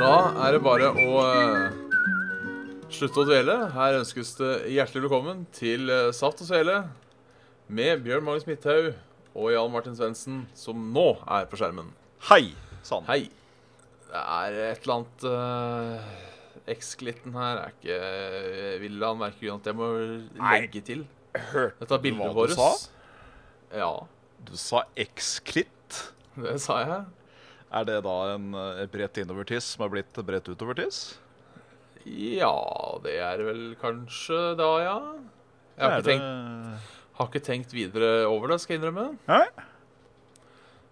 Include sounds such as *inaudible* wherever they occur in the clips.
Da er det bare å eh, slutte å dvele. Her ønskes det hjertelig velkommen til eh, Saft og Svele med Bjørn Magnus Midthaug og Jan Martin Svendsen, som nå er på skjermen. Hei sann. Hei. Det er et eller annet uh, X-glitten her er ikke Vil han merke grunn at jeg må legge til? Hørte Dette er du bildet hva du sa? Ja, Du sa X-klitt. det sa jeg. Er det da en eh, bredt innovertiss som er blitt bredt utovertiss? Ja, det er vel kanskje da, ja. Jeg har ikke, det... tenkt, har ikke tenkt videre over det, skal jeg innrømme. Nei?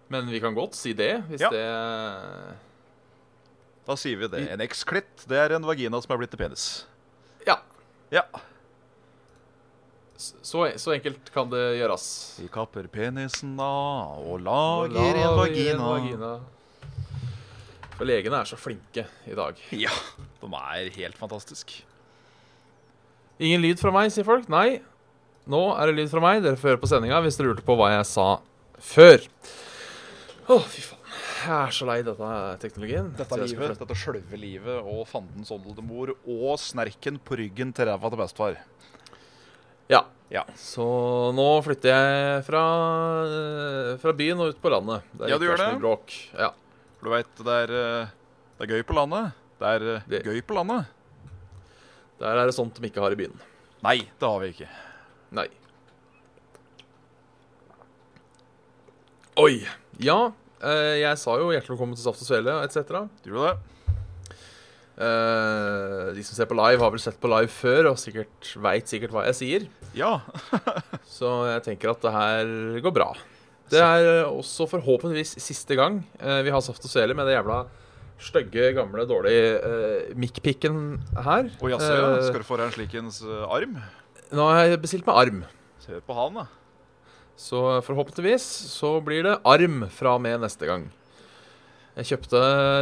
Men vi kan godt si det, hvis Ja. det Da sier vi det. En X-klitt, det er en vagina som er blitt til penis. Ja. Ja. Så, så enkelt kan det gjøres. Vi kapper penisen av og Og lager lager en vagina. vagina. For legene er så flinke i dag. Ja, de er helt fantastisk. Ingen lyd fra meg, sier folk. Nei, nå er det lyd fra meg. Dere får høre på sendinga hvis dere lurte på hva jeg sa før. Å, fy faen. Jeg er så lei dette teknologien. Dette livet, dette sjølve livet og fandens oldemor og snerken på ryggen til ræva til bestefar. Ja. Ja. Så nå flytter jeg fra, eh, fra byen og ut på landet. Der Ja, du gjør er det. Bråk. Ja. For du veit, det, eh, det er gøy på landet. Det er eh, Det- gøy på landet. Der er det sånt de ikke har i byen. Nei, det har vi ikke. Nei. Oi. Ja, eh, jeg sa jo hjertelig velkommen til Saft og Svele etc. Du gjorde det? Uh, de som ser på live, har vel sett på live før og sikkert veit sikkert hva jeg sier. Ja. *laughs* Så jeg tenker at det her går bra. Det er også forhåpentligvis siste gang eh, vi har Saft og Svele med det jævla stygge, gamle, dårlige uh, mic-picken her. Og jaså, ja. Eh, Skal du få deg en slikens eh, arm? Nå har jeg bestilt med arm. Se på han, da. Så forhåpentligvis så blir det arm fra og med neste gang. Jeg kjøpte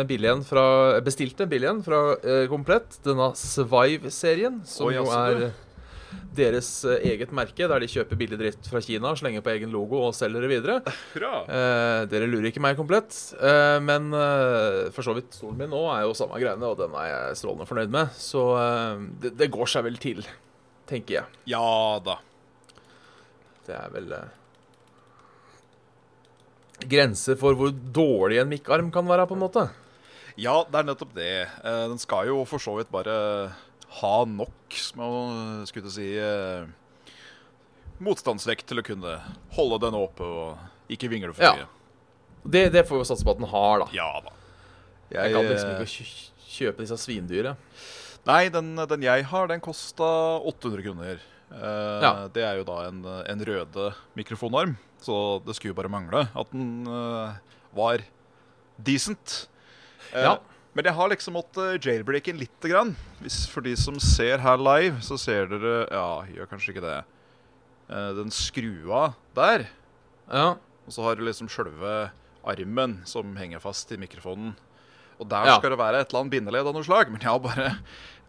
billig fra Bestilte billig en fra eh, Komplett, denne Svive-serien, som Oi, jo er deres eh, eget merke, der de kjøper billig dritt fra Kina, slenger på egen logo og selger det videre. Eh, dere lurer ikke meg komplett, eh, men eh, for så vidt stolen min nå er jo samme greiene, og den er jeg strålende fornøyd med. Så eh, det, det går seg vel til, tenker jeg. Ja da. Det er vel eh, Grenser for hvor dårlig en mikkarm kan være, på en måte. Ja, det er nettopp det. Den skal jo for så vidt bare ha nok, skulle jeg skulle si eh, Motstandsvekt til å kunne holde den oppe og ikke vingle for Ja. Det, det får vi satse på at den har, da. Ja da. Jeg kan liksom ikke kjøpe disse svindyra. Nei, den, den jeg har, den kosta 800 kroner. Eh, Ja. Det er jo da en, en røde mikrofonarm, så det skulle jo bare mangle at den eh, var decent. Eh, Ja. Men jeg har liksom måttet jailbreake den lite grann. Hvis for de som ser her live, så ser dere Ja, gjør kanskje ikke det. Eh, den skrua der. Ja. Og så har du liksom sjølve armen som henger fast i mikrofonen. Og der Ja. skal det være et eller annet bindeledd av noe slag, men jeg har bare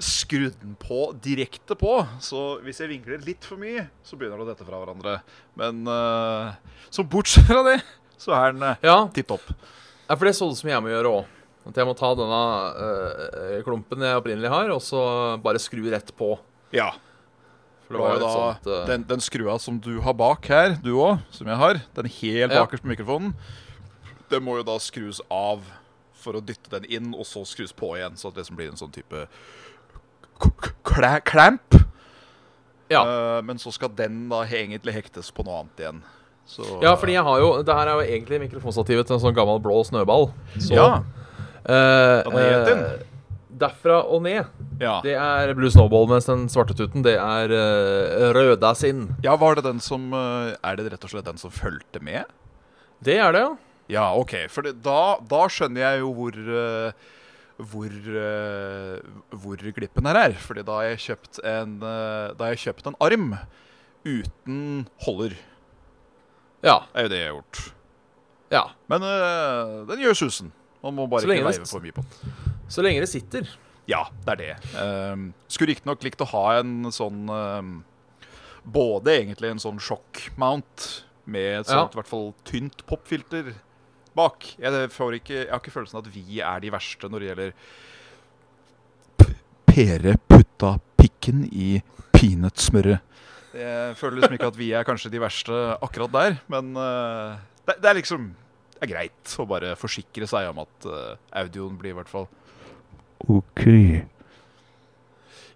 skrudd den på direkte på. Så hvis jeg vinkler litt for mye, så begynner det å dette fra hverandre. Men uh, så bortsett fra det, så er den uh, ja. tipp topp. ja, for det er sånn som jeg må gjøre òg. At jeg må ta denne eh, klumpen jeg opprinnelig har, og så bare skru rett på. Ja. For Det var jo da sånt, eh, den, den skrua som du har bak her, du òg, som jeg har, den helt Ja. bakerst på mikrofonen, den må jo da skrus av for å dytte den inn, og så skrus på igjen, så at det som blir en sånn type clamp. Ja. Uh, men så skal den da egentlig hektes på noe annet igjen. Så, ja, fordi jeg har jo Det her er jo egentlig mikrofonstativet til en sånn gammel blå snøball. Så Ja. Derfra og ned. Ja. Det er Blue Snowball, mens den svarte tuten, det er uh, Røda sin. ja, var det den som eh, Er det rett og slett den som fulgte med? Det er det, ja. Ja, OK. For det, da, da skjønner jeg jo hvor uh, hvor, uh, hvor glippen her er. Fordi da har jeg kjøpt en, uh, da har jeg kjøpt en arm uten holder. Ja. Det er jo det jeg har gjort. ja. Men uh, den gjør susen. Man må bare ikke veive for mye på den. Så lenge det sitter. Ja, det er det. Um, skulle riktignok likt å ha en sånn um, Både egentlig en sånn sjokkmount med et Ja. sånt i hvert fall tynt popfilter bak. Jeg, får ikke, jeg har ikke følelsen at vi er de verste når det gjelder Pere putta pikken i peanøttsmøret. Jeg føler liksom ikke at vi er kanskje de verste akkurat der, men uh, det, det er liksom er greit å bare forsikre seg om at eh, audioen blir i hvert fall OK.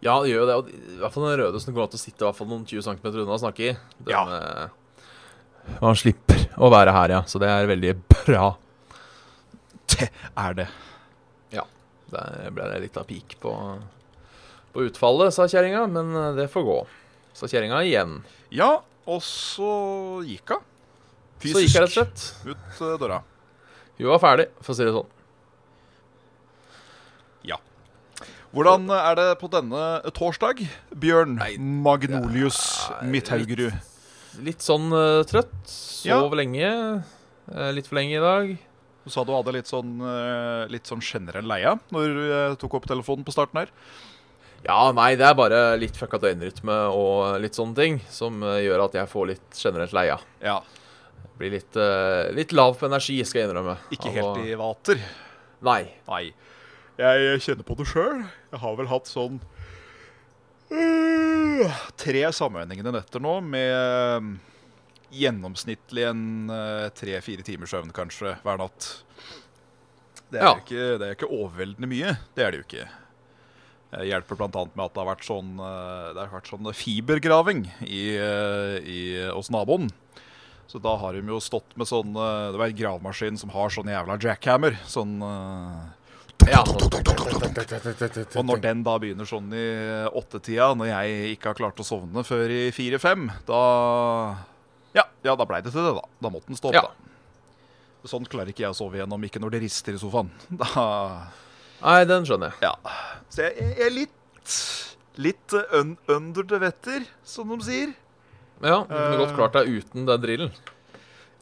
Ja, det gjør jo det. Og I hvert fall den røde som går an til å sitte i hvert fall noen 20 cm unna og snakke i. Den, Ja. eh, man slipper å være her, ja. Så det er veldig bra. Det er det. Ja. Der ble det litt av pik på, på utfallet, sa kjerringa, men eh, det får gå. Sa kjerringa igjen. Ja, og så gikk hun. Så gikk jeg rett og slett. ut eh, døra. Hun var ferdig, for å si det sånn. Ja. Hvordan er det på denne torsdag, Bjørn Nei, Magnolius ja, er Midthaugerud? Litt sånn uh, trøtt. Sov Ja. lenge. Uh, litt for lenge i dag. Du sa du hadde litt sånn, eh, litt sånn generell leia når du eh, tok opp telefonen på starten her. Ja, nei, det er bare litt fucka døgnrytme og litt sånne ting som eh, gjør at jeg får litt generelt leia. Ja, Blir litt, eh, litt lav på energi, skal jeg innrømme. Ikke helt i vater. Nei. Nei. Jeg kjenner på det sjøl. Jeg har vel hatt sånn uh, tre sammenhengende netter nå med øh, gjennomsnittlig en øh, tre-fire timers søvn kanskje hver natt. Det er, Ja. ikke, det er ikke overveldende mye. Det er det jo ikke. Det hjelper bl.a. med at det har vært sånn, det har vært sånn fibergraving i, i, hos naboen. Så da har de jo stått med sånn øh, Det var en gravemaskin som har sånn jævla jackhammer. Sånn øh, Ja. og når den da begynner sånn i åttetida, når jeg ikke har klart å sovne før i fire-fem, da ja, ja, da blei det til det, da. Da måtte den stå opp, Ja. da. Sånn klarer ikke jeg å sove igjennom, ikke når det rister i sofaen. *laughs* Da Nei, den skjønner jeg. Ja. Så jeg, jeg er litt Litt un under the wetter, som de sier. Ja, Du kunne godt klart deg uten den drillen.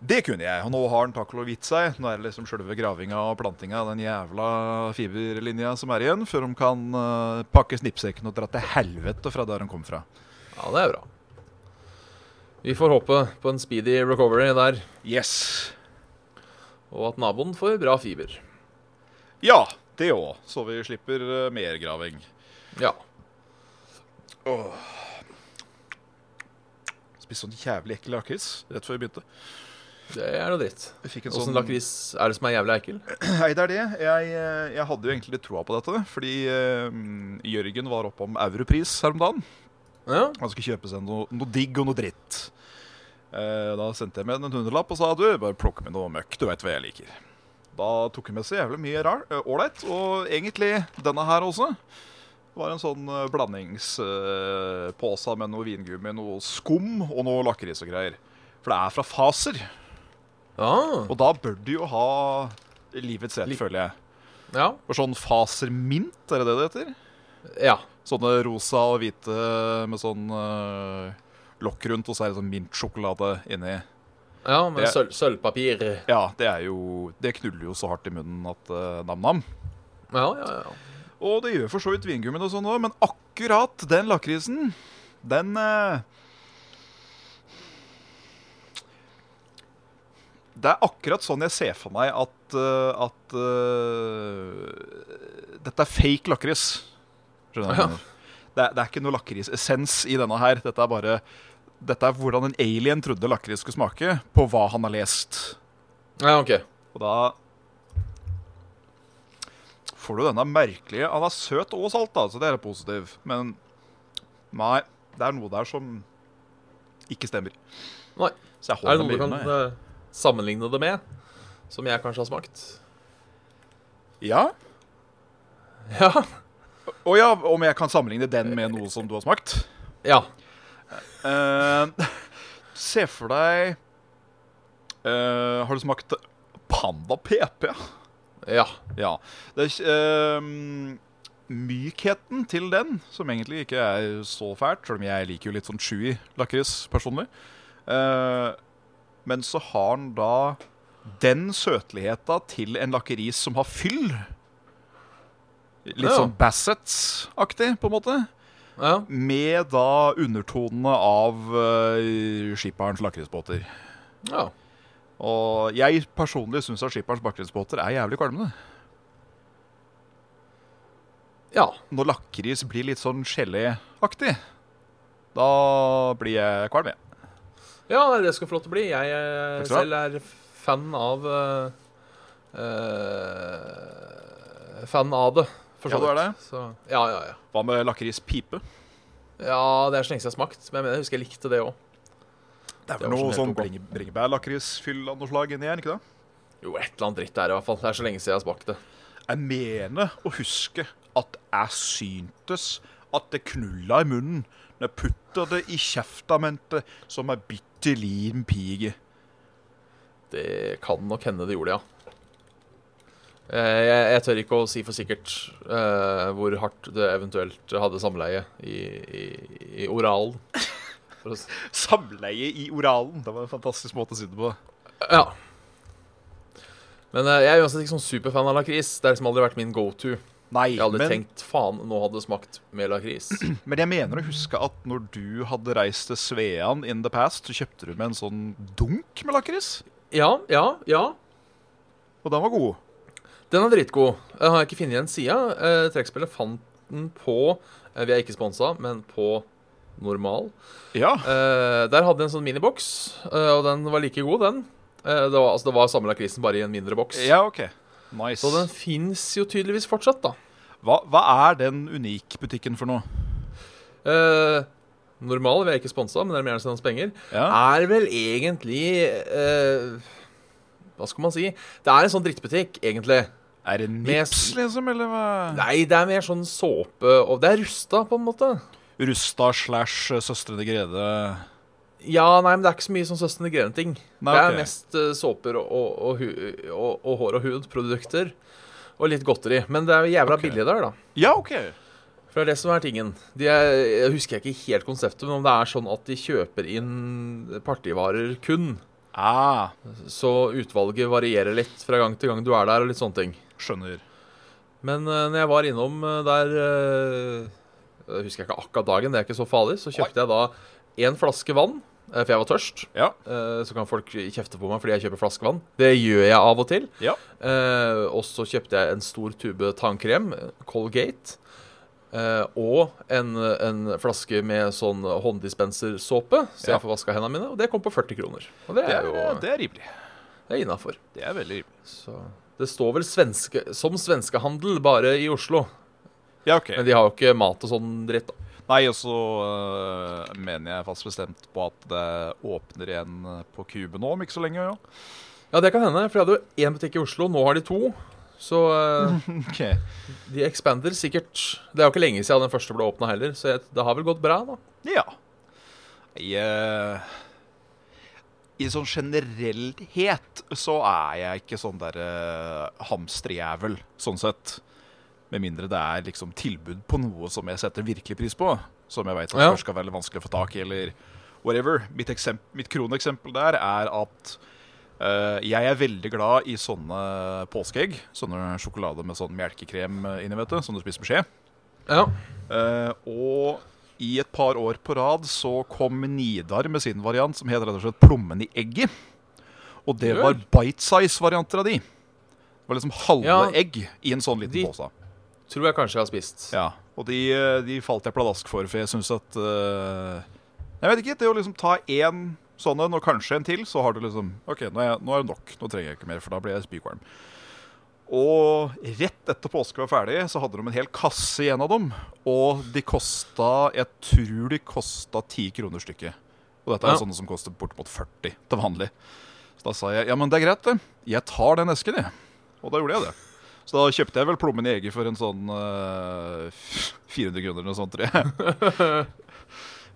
Det kunne jeg, og nå har den og lov gitt seg. Nå er det liksom sjølve gravinga og plantinga av den jævla fiberlinja som er igjen, før de kan uh, pakke snippsekken og dra til helvete fra der de kom fra. Ja, det er bra. Vi får håpe på en speedy recovery der, Yes. og at naboen får bra fiber. Ja, det òg. Så vi slipper uh, mer graving. Ja. Spiste sånn jævlig ekkel lakris rett før vi begynte. Det er noe dritt. Åssen sånn lakris er det som er jævlig ekkel? *clears throat* Nei, det er det. Jeg, eh, jeg hadde jo egentlig litt troa på dette. Fordi uh, Jørgen var oppe om Europris her om dagen. Ja. Han skulle kjøpe seg noe, noe digg og noe dritt. Uh, da sendte jeg med en hundrelapp og sa du, bare plukk med noe møkk. Du veit hva jeg liker. Da tok hun med seg jævlig mye ålreit. og egentlig denne her også. Det var en sånn eh, blandingspose med noe vingummi, noe skum og noe lakris og greier. For det er fra Faser. Ah, Og da bør du jo ha livets rett, føler jeg. ja. For sånn Faser mint, er det det det heter? Ja. Sånne rosa og hvite med sånn uh, lokk rundt, og så er det sånn mintsjokolade inni. Ja, med Det- sølv, sølvpapir. Ja, det er jo Det knuller jo så hardt i munnen at uh, nam-nam. Ja, ja, ja. Og det gjør for så vidt vingummien og sånn òg, men akkurat den lakrisen, den eh, Det er akkurat sånn jeg ser for meg at, eh, at uh, Dette er fake lakris. Skjønner du? Ja. Det, det er ikke noe lakrisessens i denne her. Dette er bare Dette er hvordan en alien trodde lakris skulle smake, på hva han har lest. Ja, ok. Og da får du denne merkelige Han er søt og salt, da, så det er positivt. Men nei, det er noe der som ikke stemmer. Nei. Så jeg Er det noe du kan med. eh, sammenligne det med? Som jeg kanskje har smakt? Ja? Ja. Å ja, om jeg kan sammenligne den med noe som du har smakt? Ja. Uh, se for deg uh, Har du smakt Panda PP? Ja. Ja. Det, er, ehm, mykheten til den, som egentlig ikke er så fælt, selv om jeg liker jo litt sånn chewy lakris personlig. Uh, men så har den da den søtligheta til en lakris som har fyll. Litt sånn Bassett-aktig, på en måte. ja. Med da undertonene av uh, skipperens lakrisbåter. ja. Og jeg personlig syns at skipperens bakgrunnsbåter er jævlig kvalmende. Ja. Når lakris blir litt sånn geléaktig, da blir jeg kvalm, jeg. Ja, det skal få lov til å bli. Jeg eh, selv er fan av uh, Fan av det. for så Ja, du er det? Så, ja, ja, ja. Hva med lakrispipe? Ja, det er så lenge siden jeg har smakt, men jeg mener, jeg husker jeg likte det òg. Det er vel noe sånn bringe, bringebærlakrisfyll av noe slag inni her, ikke det? Jo, et eller annet dritt er det i hvert fall. Det er så lenge siden jeg har smakt det. Jeg mener å huske at jeg syntes at det knulla i munnen når jeg putta det i kjeftamentet som ei bitte liten pige. Det kan nok hende det gjorde, ja. Eh, Jeg, jeg tør ikke å si for sikkert uh, hvor hardt det eventuelt hadde samleie i, i, i oralen. Samleie i oralen. Det var en fantastisk måte å si det på. Ja. Men uh, jeg er uansett ikke sånn superfan av lakris. Det har liksom aldri vært min go to. Nei, Jeg hadde men, tenkt faen, nå hadde det smakt med lakris. *clears throat* men jeg mener å huske at når du hadde reist til Svean in the past, så kjøpte du med en sånn dunk med lakris. Ja, ja, ja. Og den var god. Den er dritgod. Den har jeg ikke funnet igjen sida. Eh, trekkspillet fant den på eh, Vi er ikke sponsa, men på normal. Ja. Uh, der hadde jeg en sånn miniboks, uh, og den var like god, den. Uh, det, var, altså, det var samme lakrisen, bare i en mindre boks. ja, OK. Nice. Så den fins jo tydeligvis fortsatt, da. Hva, hva er den unikbutikken for noe? Uh, normal, vi er ikke sponsa, men dere må gjerne sende oss penger. Ja. Er vel egentlig eh, Hva skal man si? Det er en sånn drittbutikk, egentlig. Er det Nips, liksom, eller hva? Nei, det er mer sånn såpe og Det er rusta, på en måte. Rusta slash eh, Søstrene Grede Ja, nei, men det er ikke så mye sånn Søstrene Grene-ting. Nei, Det er ok. mest eh, såper og, og, og, og, hår og hud-produkter. Og litt godteri. Men det er jævla okay. billig der, da. Ja, OK. For det er det som er tingen. De er, jeg husker ikke helt konseptet, men om det er sånn at de kjøper inn partivarer kun. Ah, Så utvalget varierer litt fra gang til gang du er der, og litt sånne ting. skjønner. Men uh, når jeg var innom uh, der eh, Jeg husker ikke akkurat dagen, det er ikke så farlig. Så kjøpte jeg da én flaske vann, eh, for jeg var tørst. Ja. Eh, så kan folk kjefte på meg fordi jeg kjøper flaskevann. Det gjør jeg av og til. Ja. Eh, og så kjøpte jeg en stor tube tannkrem, Colgate. eh, og en, en flaske med sånn hånddispensersåpe, så jeg får vaska hendene mine. Og det kom på 40 kroner. Og det Det er, jo det er rimelig. det er innafor. Det er veldig rimelig. Så det står vel svenske, som svenskehandel bare i Oslo. Ja, OK. Men de har jo ikke mat og sånn dritt. da. Nei, og så øh, mener jeg fast bestemt på at det åpner igjen øh, på Kuben nå om ikke så lenge. Ja. Ja, det kan hende, for jeg hadde jo én butikk i Oslo. Nå har de to. Så eh, *laughs* okay. de expander sikkert. Det er jo ikke lenge siden den første ble åpna heller, så jeg, det har vel gått bra, da. Ja. I, uh, I sånn generellhet så er jeg ikke sånn der uh, hamsterjævel, sånn sett. Med mindre det er liksom tilbud på noe som jeg setter virkelig pris på. Som jeg vet at Ja. skal være vanskelig å få tak i, eller whatever. Mitt, eksempel, mitt kroneksempel der er at uh, jeg er veldig glad i sånne påskeegg. Sånne sjokolade med sånn melkekrem inni, vet du. Som du spiser med skje. Ja. Uh, og i et par år på rad så kom Nidar med sin variant, som het rett og slett Plommen i egget. Og det var bite size-varianter av de. Det var liksom halve Ja, egg i en sånn liten pose. Tror jeg kanskje jeg har spist. Ja, og de, eh, de falt jeg pladask for, for jeg syns at uh, Jeg vet ikke. Det å liksom ta én sånn en og kanskje en til, så har du liksom OK, nå er, jeg, nå er det nok. Nå trenger jeg ikke mer, for da blir jeg spykvalm. Og rett etter påske var ferdig, så hadde de en hel kasse igjen av dem. Og de kosta Jeg tror de kosta ti kroner stykket. Og dette er Ja. sånne som koster bortimot 40 til vanlig. Så da sa jeg ja, men det er greit, det. Jeg tar den esken, jeg. Og da gjorde jeg det. Så da kjøpte jeg vel plommen i eget for en sånn *laughs* uh, 400 kroner eller noe sånt, tror jeg. uh, *laughs*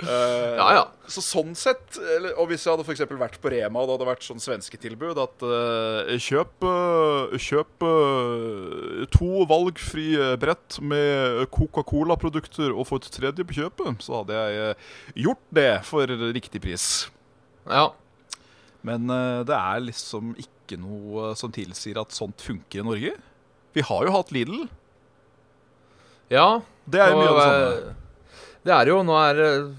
Ja, ja. Så sånn sett, eller, og hvis jeg hadde for vært på Rema, og det hadde vært sånn svenske tilbud at uh, kjøp, eh, kjøp eh, to valgfri brett med Coca-Cola-produkter og få et tredje på kjøpet, så hadde jeg eh, gjort det for riktig pris. Ja. Men eh, det er liksom ikke noe som tilsier at sånt funker i Norge. Vi har jo hatt Lidl. ja. Det er jo mye av det samme. eh, Det er jo Nå er eh,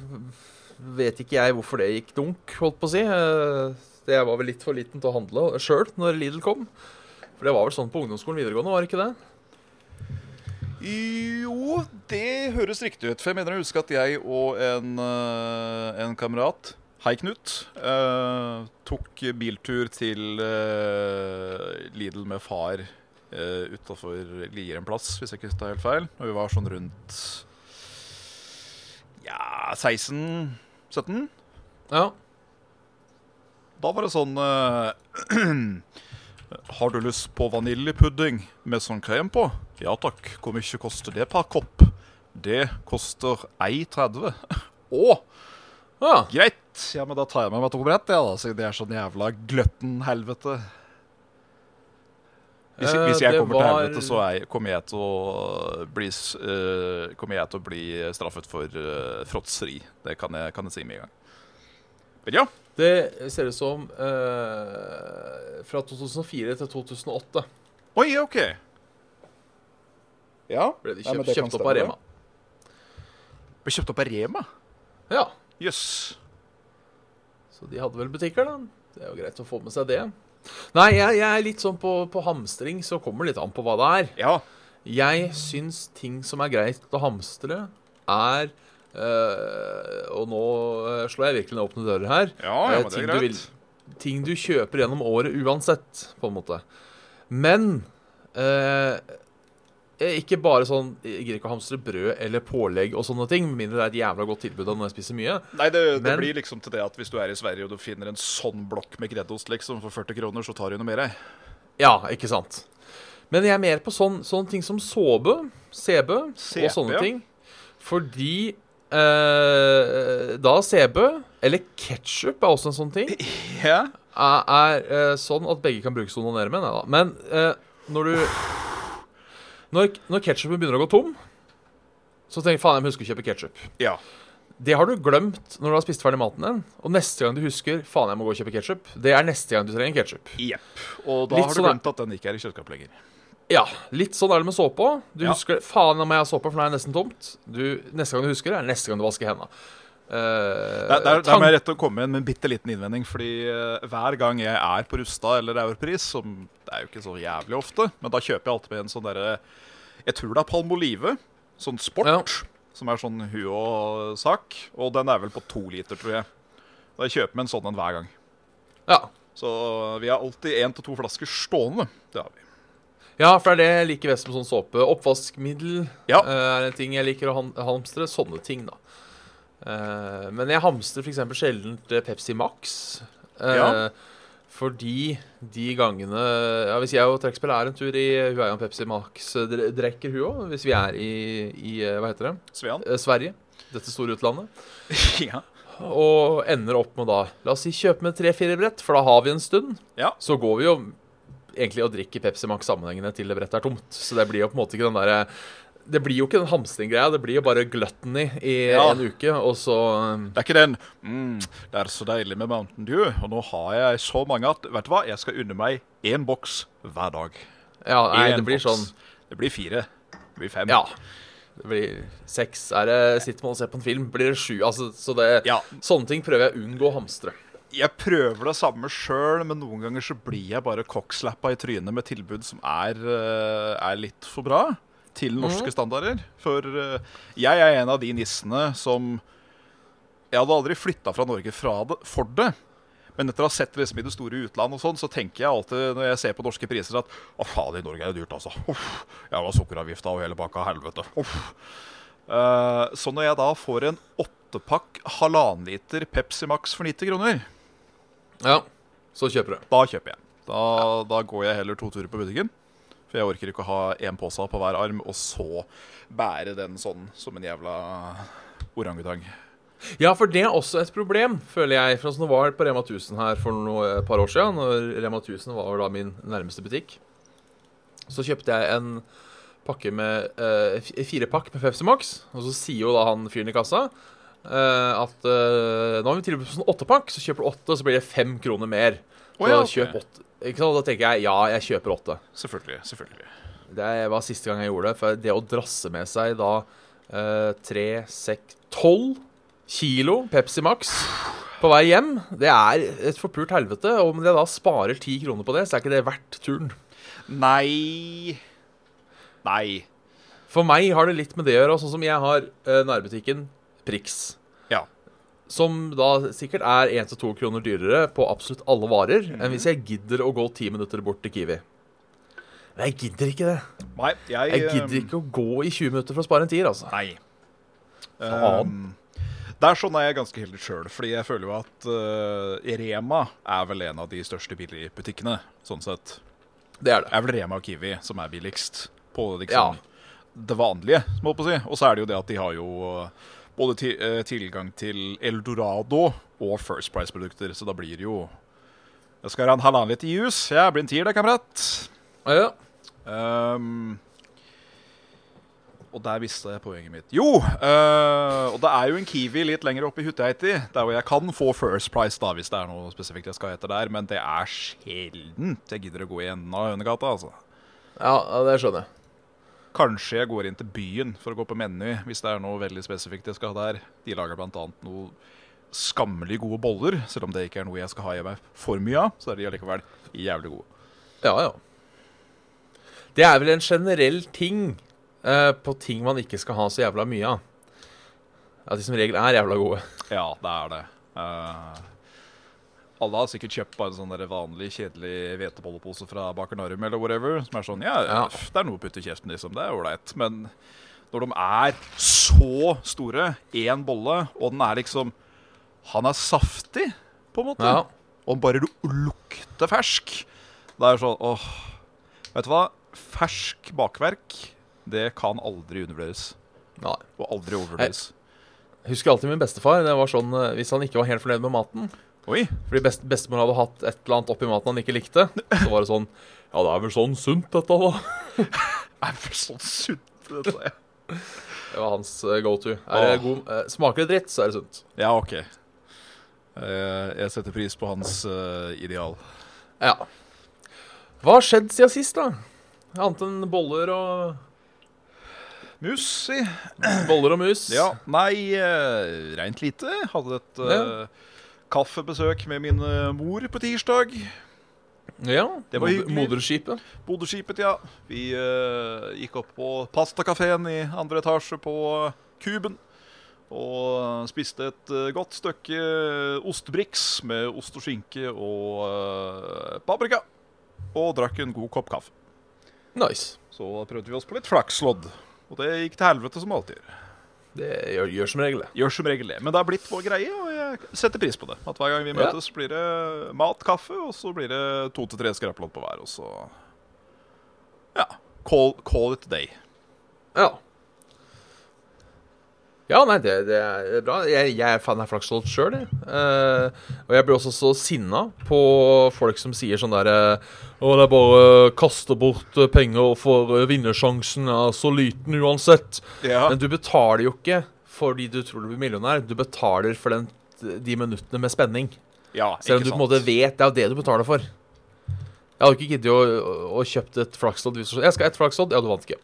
Vet ikke jeg hvorfor det gikk dunk, holdt på å si. Eh, Det jeg var vel litt for liten til å handle sjøl når Lidl kom. For det var vel sånn på ungdomsskolen videregående, var det ikke det? Jo, det høres riktig ut. For jeg mener å huske at jeg og en, en kamerat, hei Knut, eh, tok biltur til eh, Lidl med far uh, utafor Lier en plass, hvis jeg ikke tar helt feil. Og vi var sånn rundt ja, 16-17. Ja. Da var det sånn uh, *clears throat* Har du lyst på vaniljepudding med sånn krem på? Ja takk. Hvor mye koster det per kopp? Det koster 1,30. *laughs* Å, ja. greit. Ja, men da tar jeg med meg to brett, ja, da, siden det er sånn jævla gløtten helvete. Hvis, Eh, hvis jeg det kommer til var- helvete, så er, kommer, jeg til å bli, s- eh, kommer jeg til å bli straffet for uh, fråtseri. Det kan jeg, kan jeg si med en gang. Men ja. Det ser ut som eh, fra 2004 til 2008 Oi, OK. Ja. ble de kjøpt, Nei, kjøpt opp av. Rema. Ble kjøpt opp av Rema? Ja. Jøss. Så de hadde vel butikker, da. Det er jo greit å få med seg det. Nei, jeg, jeg er litt sånn på, på hamstring, så kommer det litt an på hva det er. Ja. Jeg syns ting som er greit å hamstre, er øh, Og nå øh, slår jeg virkelig ned åpne dører her. Ja, Eh, ja, men det ting er du greit. vil- Ting du kjøper gjennom året uansett, på en måte. Men øh, eh, ikke bare sånn Jeg gidder ikke å hamstre brød eller pålegg og sånne ting, med mindre det er et jævla godt tilbud av når jeg spiser mye. Nei, det, det Men- blir liksom til det at hvis du er i Sverige og du finner en sånn blokk med greddost liksom for 40 kroner, så tar du noe mer. Ja, ikke sant. Men jeg er mer på sånn, sånne ting som såpe, CB og sånne ting. Fordi eh, da CB, eller ketsjup er også en sånn ting, Ja. er, er eh, sånn at begge kan brukes til å onanere med. Neida. Men eh, når du Når, når ketsjupen begynner å gå tom, så tenker jeg faen, jeg må huske å kjøpe ketsjup. ja. Det har du glemt når du har spist ferdig maten din. Og neste gang du husker faen, jeg må gå og kjøpe ketsjup, det er neste gang du trenger ketsjup. Yep. Og da Litt har du sånn, glemt at den ikke er i kjøleskapet lenger. Ja, litt sånn er det med såpe òg. Du Ja. husker Faen, jeg må jeg ha såpe, for nå er nesten tomt. Du, neste gang du husker det, er neste gang du vasker hendene. Uh, Der, der, der må jeg rett å komme inn med en bitte liten innvending. Fordi uh, hver gang jeg er på Rusta eller Europris, som det er jo ikke så jævlig ofte, men da kjøper jeg alltid med en sånn derre Jeg tror det er Palmolive. Sånn sport. Ja. Som er sånn hu og sak. Og den er vel på to liter, tror jeg. Da jeg kjøper med en sånn en hver gang. ja. Så vi har alltid én til to flasker stående. Det har vi. ja, for det er det jeg liker best med sånn såpe. Oppvaskmiddel Ja. eh, er en ting jeg liker å halmstre hamstre. Sånne ting, da. Eh, men jeg hamstrer f.eks. sjelden Pepsi Max. Uh, Ja. Fordi de gangene ja, Hvis jeg og trekkspill er en tur i Hun er jo en Pepsi Max-drekker, hun òg. Hvis vi er i, i eh, Hva heter det? Svean? Eh, Sverige. Dette store utlandet. *laughs* ja. Og ender opp med da La oss si kjøpe med tre-fire brett, for da har vi en stund. Ja. Så går vi jo egentlig og drikker Pepsi Max sammenhengende til det brettet er tomt. Så det blir jo på en måte ikke den derre Det blir jo ikke den hamstringgreia, det blir jo bare gluttony i Ja. en uke, og så um, Det er ikke den mm, 'Det er så deilig med Mountain Dew', og nå har jeg så mange at Vet du hva, jeg skal unne meg én boks hver dag. Ja, nei, En det blir boks. sånn Det blir fire. Det blir fem. Ja. Det blir seks. Er det Sitter man og ser på en film, blir det sju. Altså, så det Ja. Sånne ting prøver jeg å unngå å hamstre. Jeg prøver det samme sjøl, men noen ganger så blir jeg bare cockslappa i trynet med tilbud som er, eh, er litt for bra til norske standarder. For eh, jeg er en av de nissene som Jeg hadde aldri flytta fra Norge fra det, for det. Men etter å ha sett det liksom i det store utlandet, og sånn, så tenker jeg alltid når jeg ser på norske priser, at å faen, i Norge er det dyrt, altså. Uff, jeg var sukkeravgifta og hele pakka, helvete. Uff. Uh, så når jeg da får en åttepakk halvannen liter Pepsi Max for 90 kroner, Ja. Så kjøper du. da kjøper jeg. Da, da går jeg heller to turer på butikken. For jeg orker ikke å ha én pose på hver arm, og så bære den sånn som en jævla orangutang. Ja, for det er også et problem, føler jeg. For sånn det var på Rema 1000 her for noe, et par år siden, når Rema 1000 var da min nærmeste butikk, så kjøpte jeg en pakke med eh, f- fire pakk med Pepsi Max, og så sier jo da han fyren i kassa eh, at eh, nå har vi tilbud på sånn åttepakk, så kjøper du åtte, så blir det fem kroner mer. Å ja, okay. kjøp åtte. Da tenker jeg ja, jeg kjøper åtte. Selvfølgelig. selvfølgelig. Det var siste gang jeg gjorde det. For det å drasse med seg da eh, tre, seks, tolv kilo Pepsi Max på vei hjem, det er et forpult helvete. Og om jeg da sparer ti kroner på det, så er ikke det verdt turen. Nei Nei. For meg har det litt med det å gjøre. Sånn som jeg har eh, nærbutikken Prix. Ja. Som da sikkert er 1-2 kroner dyrere på absolutt alle varer enn hvis jeg gidder å gå ti minutter bort til Kiwi. Men jeg gidder ikke det. Nei, jeg, Jeg gidder ikke å gå i 20 minutter for å spare en tier, altså. Nei. Um, sånn er jeg ganske heldig sjøl, fordi jeg føler jo at uh, Rema er vel en av de største billigbutikkene, sånn sett. Det er det. er vel Rema og Kiwi som er billigst på liksom det vanlige, må jeg på å si. Og så er det jo det at de har jo uh, både til, eh, tilgang til Eldorado og First Price-produkter, så da blir det jo Jeg skal ha en halvannen liter juice. Jeg blir en tier, det, kamerat. Ja. Um, og der mista jeg poenget mitt. Jo! eh, og det er jo en Kiwi litt lenger oppe i Hutteiti, der hvor jeg kan få First Price da, hvis det er noe spesifikt jeg skal etter der, men det er sjeldent jeg gidder å gå i enden av Hønegata. altså. ja, ja, det skjønner jeg. Kanskje jeg går inn til byen for å gå på Meny hvis det er noe veldig spesifikt jeg skal ha der. De lager bl.a. noe skammelig gode boller, selv om det ikke er noe jeg skal ha i meg for mye av. Så er de allikevel jævlig gode. Ja, ja. Det er vel en generell ting eh, på ting man ikke skal ha så jævla mye av. At de som regel er jævla gode. Ja, det er det. Eh, alle har sikkert kjøpt bare en sånn der vanlig, kjedelig hvetebollepose fra Baker Narum eller whatever. Som er sånn Ja, Ja. det er noe å putte i kjeften, liksom. Det er ålreit. Men når de er så store, én bolle, og den er liksom Han er saftig, på en måte. Ja. Og bare du lukter fersk. Det er sånn åh Vet du hva? Fersk bakverk, det kan aldri undervurderes. Nei. Og aldri overvurderes. Jeg husker alltid min bestefar. Det var sånn eh, Hvis han ikke var helt fornøyd med maten Oi. Fordi best, bestemor hadde hatt et eller annet oppi maten han ikke likte, så var det sånn Ja, det er vel sånn sunt, dette, da. *laughs* er vel sånn sunt, dette. ja. *laughs* Det var hans eh, go to. Er det god, eh, smaker det dritt, så er det sunt. Ja, OK. Eh, jeg setter pris på hans ideal. Ja. Hva har skjedd siden sist, da? Annet enn boller og Mus, si. Boller og mus? Ja. Nei, uh, reint lite. Hadde et eh, kaffebesøk med min eh, mor på tirsdag. ja. Det var hyggelig. Moderskipet. Bodøskipet, ja. Vi uh, gikk opp på pastakafeen i andre etasje på eh, Kuben. Og spiste et godt stykke ostebriks med ost og skinke og uh, paprika. Og drakk en god kopp kaffe. Nice. Så prøvde vi oss på litt flakslodd. Og det gikk til helvete som alltid. Det gjør, gjør som regel det. Gjør som regel det. Men det har blitt vår greie, setter pris på det. At hver gang vi møtes, blir det mat, kaffe, og så blir det to til tre skrapelodd på hver, og så Ja. Call, call it day. Ja. Ja, nei, det, det er bra. Jeg, jeg er fan av flakslodd sjøl, jeg. Eh, og jeg blir også så sinna på folk som sier sånn derre Å, det er bare kaste bort eh, penger, for eh, vinnersjansen er så liten uansett. Ja. Men du betaler jo ikke fordi du tror du blir millionær. Du betaler for den, de minuttene med spenning. ja Selv om du på en måte vet det er jo det du betaler for. Jeg hadde ikke giddet å, å, å kjøpt et flakslodd. Jeg skal ha ett flakslodd. Ja, du vant ikke.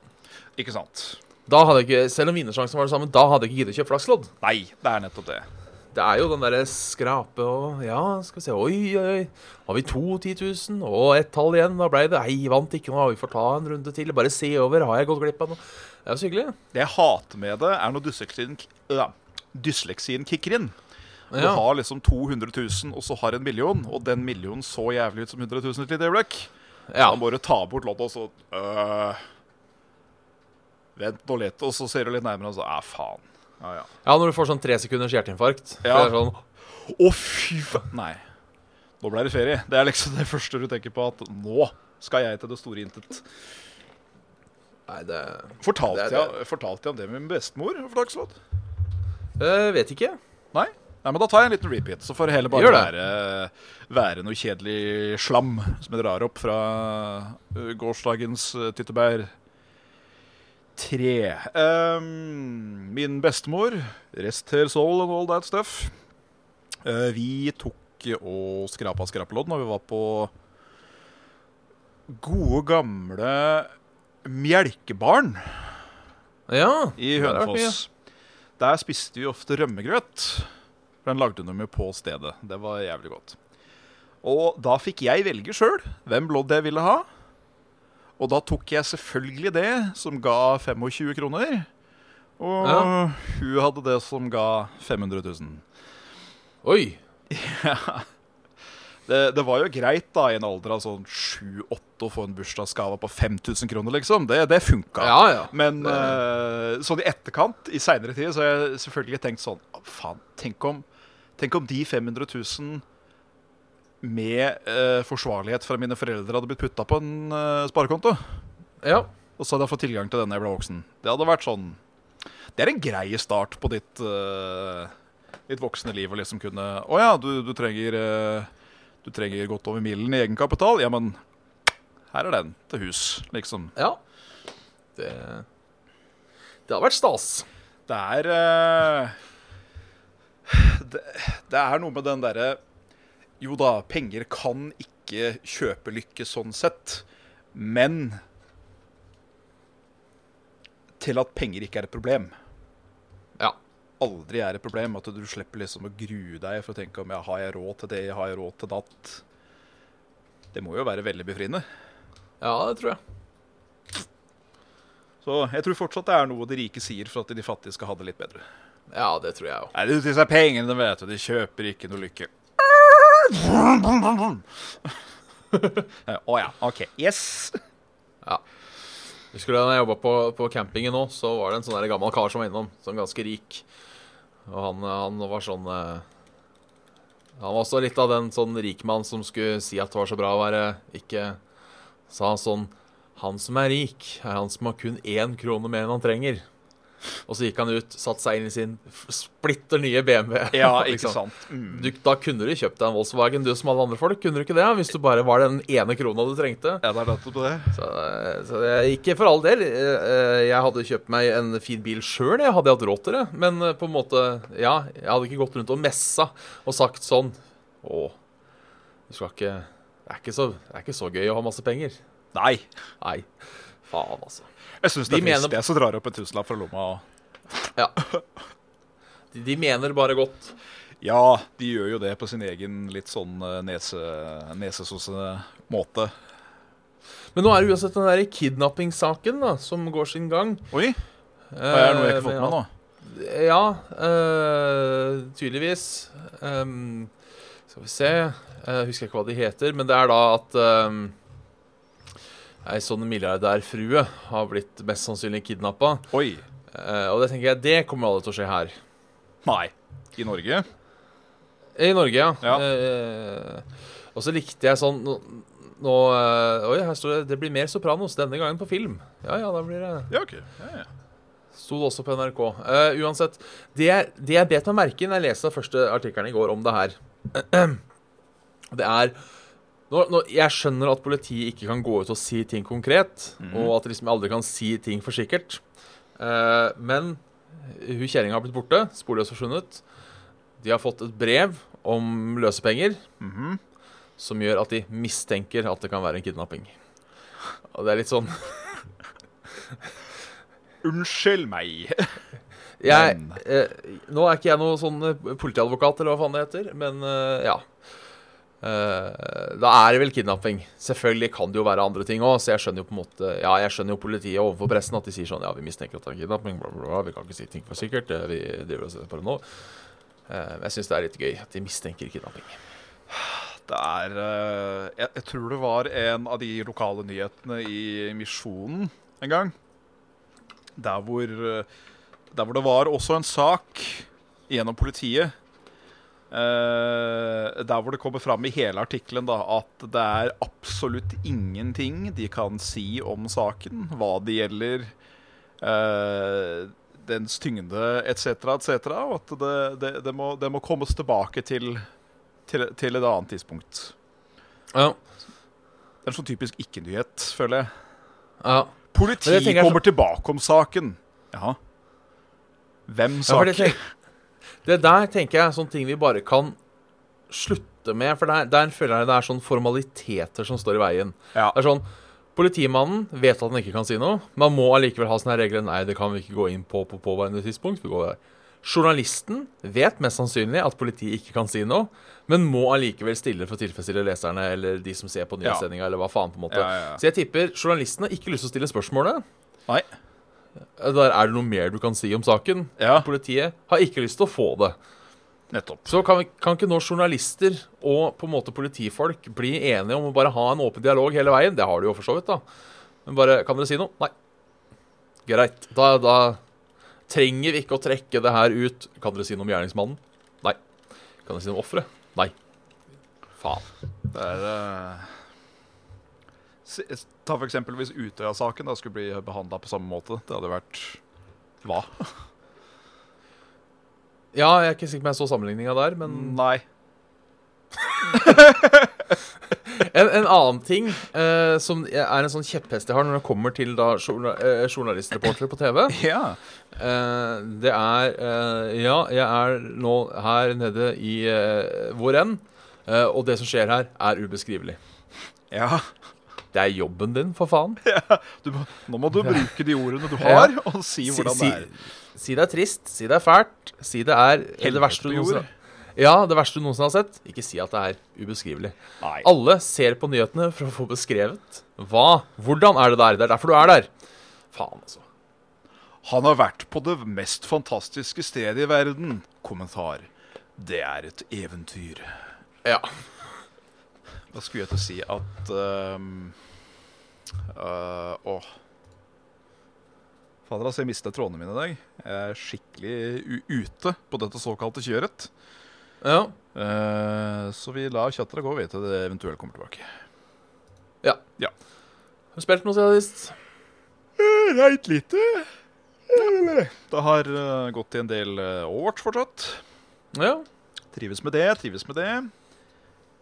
Ikke sant. Da hadde jeg ikke, Selv om vinnersjansen var det samme, da hadde jeg ikke giddet å kjøpe flakslodd. Nei, det er nettopp det. Det er jo den derre skrape og Ja, skal vi se Oi, oi. Har vi to 10 000? Og ett tall igjen. Da ble det Nei, vant ikke nå. Vi får ta en runde til. Bare se over. Har jeg gått glipp av noe? Det er jo så hyggelig. Det jeg hater med det, er når dysleksien, ja, dysleksien kicker inn. Du Ja. har liksom 200 000, og så har en million, og den millionen så jævlig ut som 100 000 et lite øyeblikk. ja. Da må du ta bort låta, og så øh, Vent nå litt, og så ser du litt nærmere, og så Æh, faen. Ja, ja. ja, når du får sånn tre sekunders hjerteinfarkt. Ja. Det er sånn Å, fy faen. Nei. Nå ble det ferie. Det er liksom det første du tenker på, at nå skal jeg til det store intet. Nei, det Fortalte, Det er jeg, fortalte jeg om det med min bestemor? Flakslodd? Uh, vet ikke. Nei? Nei, men Da tar jeg en liten repeat, så får det hele bare det. være, være noe kjedelig slam som jeg drar opp fra uh, gårsdagens uh, tyttebær. Tre. Um, min bestemor, rest her soul and all that stuff. Uh, vi tok og skrapa skrapelodd når vi var på gode, gamle Melkebarn Ja. i. Hønefoss. Der spiste vi ofte rømmegrøt. For Den lagde de jo på stedet. Det var jævlig godt. Og da fikk jeg velge sjøl hvem lodd jeg ville ha. Og da tok jeg selvfølgelig det som ga 25 kroner. Og Ja. hun hadde det som ga 500 000. Oi. *laughs* Det, det var jo greit da i en alder av sånn 7-8 å få en bursdagsgave på 5000 kroner, liksom. Det, det funka. Ja, ja. Men Det- Uh, sånn i etterkant, i seinere tid, så har jeg selvfølgelig tenkt sånn Faen, tenk om, tenk om de 500 000 med eh, forsvarlighet fra mine foreldre hadde blitt putta på en eh, sparekonto. Ja. Og så hadde jeg fått tilgang til den da jeg ble voksen. Det hadde vært sånn Det er en grei start på ditt, eh, ditt voksne liv å liksom kunne Å ja, du, du trenger eh, Du trenger godt over milen i egenkapital. Ja, men her er den til hus, liksom. ja. Det Det har vært stas. Det er eh, det, det er noe med den derre Jo da, penger kan ikke kjøpe lykke sånn sett, men til at penger ikke er et problem. Ja. Aldri er et problem. At du slipper liksom å grue deg for å tenke om ja, har jeg råd til det, har jeg råd til datt. Det må jo være veldig befriende. Ja, det tror jeg. Så jeg tror fortsatt det er noe de rike sier for at de fattige skal ha det litt bedre. Ja, det tror jeg òg. Nei, det- disse pengene, vet du, de kjøper ikke noe lykke. Å ja, OK. Yes. Husker du da jeg jobba på, på campingen nå, så var det en sånn gammel kar som var innom, sånn ganske rik. Og han, han var sånn eh, Han var også litt av den sånn rikmann som skulle si at det var så bra å være ikke Sa sånn Han som er rik, er han som har kun én krone mer enn han trenger. Og så gikk han ut, satte seg inn i sin splitter nye BMW. *laughs* Ja, *laughs* ikke liksom. sant. Mm. Du, da kunne du kjøpt deg en Volkswagen, du som alle andre folk. Kunne du ikke det? Hvis du bare var den ene krona du trengte. Ja, det er nettopp det. Så, så det, ikke for all del. Eh, Jeg hadde kjøpt meg en fin bil sjøl, jeg hadde hatt råd til det. Men eh, på en måte, ja, jeg hadde ikke gått rundt og messa og sagt sånn Å, du skal ikke det er ikke, så, det er ikke så gøy å ha masse penger. Nei. Nei, faen, altså. Jeg syns det De er trist, mener- jeg som drar opp en tusenlapp fra lomma. Ja. De, de mener bare godt. Ja, de gjør jo det på sin egen litt sånn eh, nese, nesesosse-måte. Men nå er det uansett den der kidnappingssaken da, som går sin gang. Oi, Det er noe jeg ikke har fått med meg nå? Ja, øh, tydeligvis. Um, skal vi se Jeg husker ikke hva de heter, men det er da at um, ei sånn milliardærfrue har blitt mest sannsynlig kidnappa. Oi. og det tenker jeg, det kommer aldri til å skje her. Nei. I Norge? I Norge, ja. Ja. Eh, og så likte jeg sånn Nå, nå eh, Oi, her står det 'Det blir mer Sopranos denne gangen på film'. Ja ja, da blir det Ja, OK. Ja, ja. Sto det også på NRK. Uh, uansett. Det, jeg- det jeg bet meg merke i når jeg leste den første artikkelen i går om det her, *clears throat* det er nå, nå, Jeg skjønner at politiet ikke kan gå ut og si ting konkret, og at de liksom aldri kan si ting for sikkert. Eh, men hun kjerringa har blitt borte, sporløst forsvunnet. De har fått et brev om løsepenger Mhm. som gjør at de mistenker at det kan være en kidnapping. Og det er litt sånn *laughs* Unnskyld meg. *laughs* Jeg, eh, nå er ikke jeg noe sånn eh, politiadvokat, eller hva faen det heter, men eh, ja. Eh, da er det vel kidnapping. Selvfølgelig kan det jo være andre ting òg, så jeg skjønner jo på en måte Ja, jeg skjønner jo politiet overfor pressen at de sier sånn Ja, vi mistenker at det er kidnapping, bla, bla, bla. Vi kan ikke si ting for sikkert. eh, Vi driver oss på det nå. Eh, jeg syns det er litt gøy at de mistenker kidnapping. Det er jeg, jeg tror det var en av de lokale nyhetene i Misjonen en gang. Der hvor, der hvor det var også en sak gjennom politiet. Eh, der hvor det kommer fram i hele artikkelen at det er absolutt ingenting de kan si om saken, hva det gjelder. uh, dens tyngde etc., etc., og at det, det, det, må, det må kommes tilbake til, til, til et annet tidspunkt. Ja. Det er en sånn typisk ikke-nyhet, føler jeg. ja. Politiet det så- kommer tilbake om saken. Ja. Hvem Ja, for det, der tenker jeg er sånne ting vi bare kan slutte med. For der, der føler jeg det er sånne formaliteter som står i veien. Ja. Det er sånn, Politimannen vet at han ikke kan si noe. Man må allikevel ha sånne regler. Nei, det kan vi ikke gå inn på på påværende tidspunkt. Vi går der. Journalisten vet mest sannsynlig at politiet ikke kan si noe, men må allikevel stille for å tilfredsstille leserne eller de som ser på nyhetssendinga, eller hva faen, på en måte. Ja, ja, ja. Så jeg tipper journalisten har ikke lyst til å stille spørsmålet. Nei. Der er det noe mer du kan si om saken. Ja. Politiet har ikke lyst til å få det. Nettopp. Så kan, vi, kan ikke nå journalister og på en måte politifolk bli enige om å bare ha en åpen dialog hele veien? Det har de jo for så vidt, da. Men bare Kan dere si noe? Nei. Greit. Da, da trenger vi ikke å trekke det her ut. Kan dere si noe om gjerningsmannen? Nei. Kan dere si noe om offeret? Nei. Faen. Det er se- Ta for eksempel hvis Utøya-saken da skulle bli behandla på samme måte. Det hadde vært hva? Ja, jeg er ikke sikker på om jeg så sammenligninga der, men Nei. *laughs* En, en annen ting eh, som er en sånn kjepphest jeg har når det kommer til da journa, eh, journalistreportere på TV, *laughs* Ja. eh, det er eh, Ja, jeg er nå her nede i hvor enn, eh, og det som skjer her, er ubeskrivelig. ja. Det er jobben din, for faen. *laughs* Du, må- nå må du bruke de ordene du har, og si hvordan si, det er. si det er trist, si det er fælt, si det er det verste du noensinne Ja, det verste du noensinne har sett. Ikke si at det er ubeskrivelig. Nei. Alle ser på nyhetene for å få beskrevet hva Hvordan er det der? Det er derfor du er der. Faen, altså. Han har vært på det mest fantastiske stedet i verden. Kommentar. Det er et eventyr. Ja. Da skulle jeg til å si at um, uh, Åh. Fader, altså, jeg mistet trådene mine i dag. Jeg er skikkelig ute på dette såkalte kjøret. ja. Uh, så vi lar chatteret gå, ved til det eventuelt kommer tilbake. Ja. Ja. Har du spilt noe siden sist? Reit lite. Det har uh, gått i en del uh, Overwatch fortsatt. Ja. Trives med det, trives med det.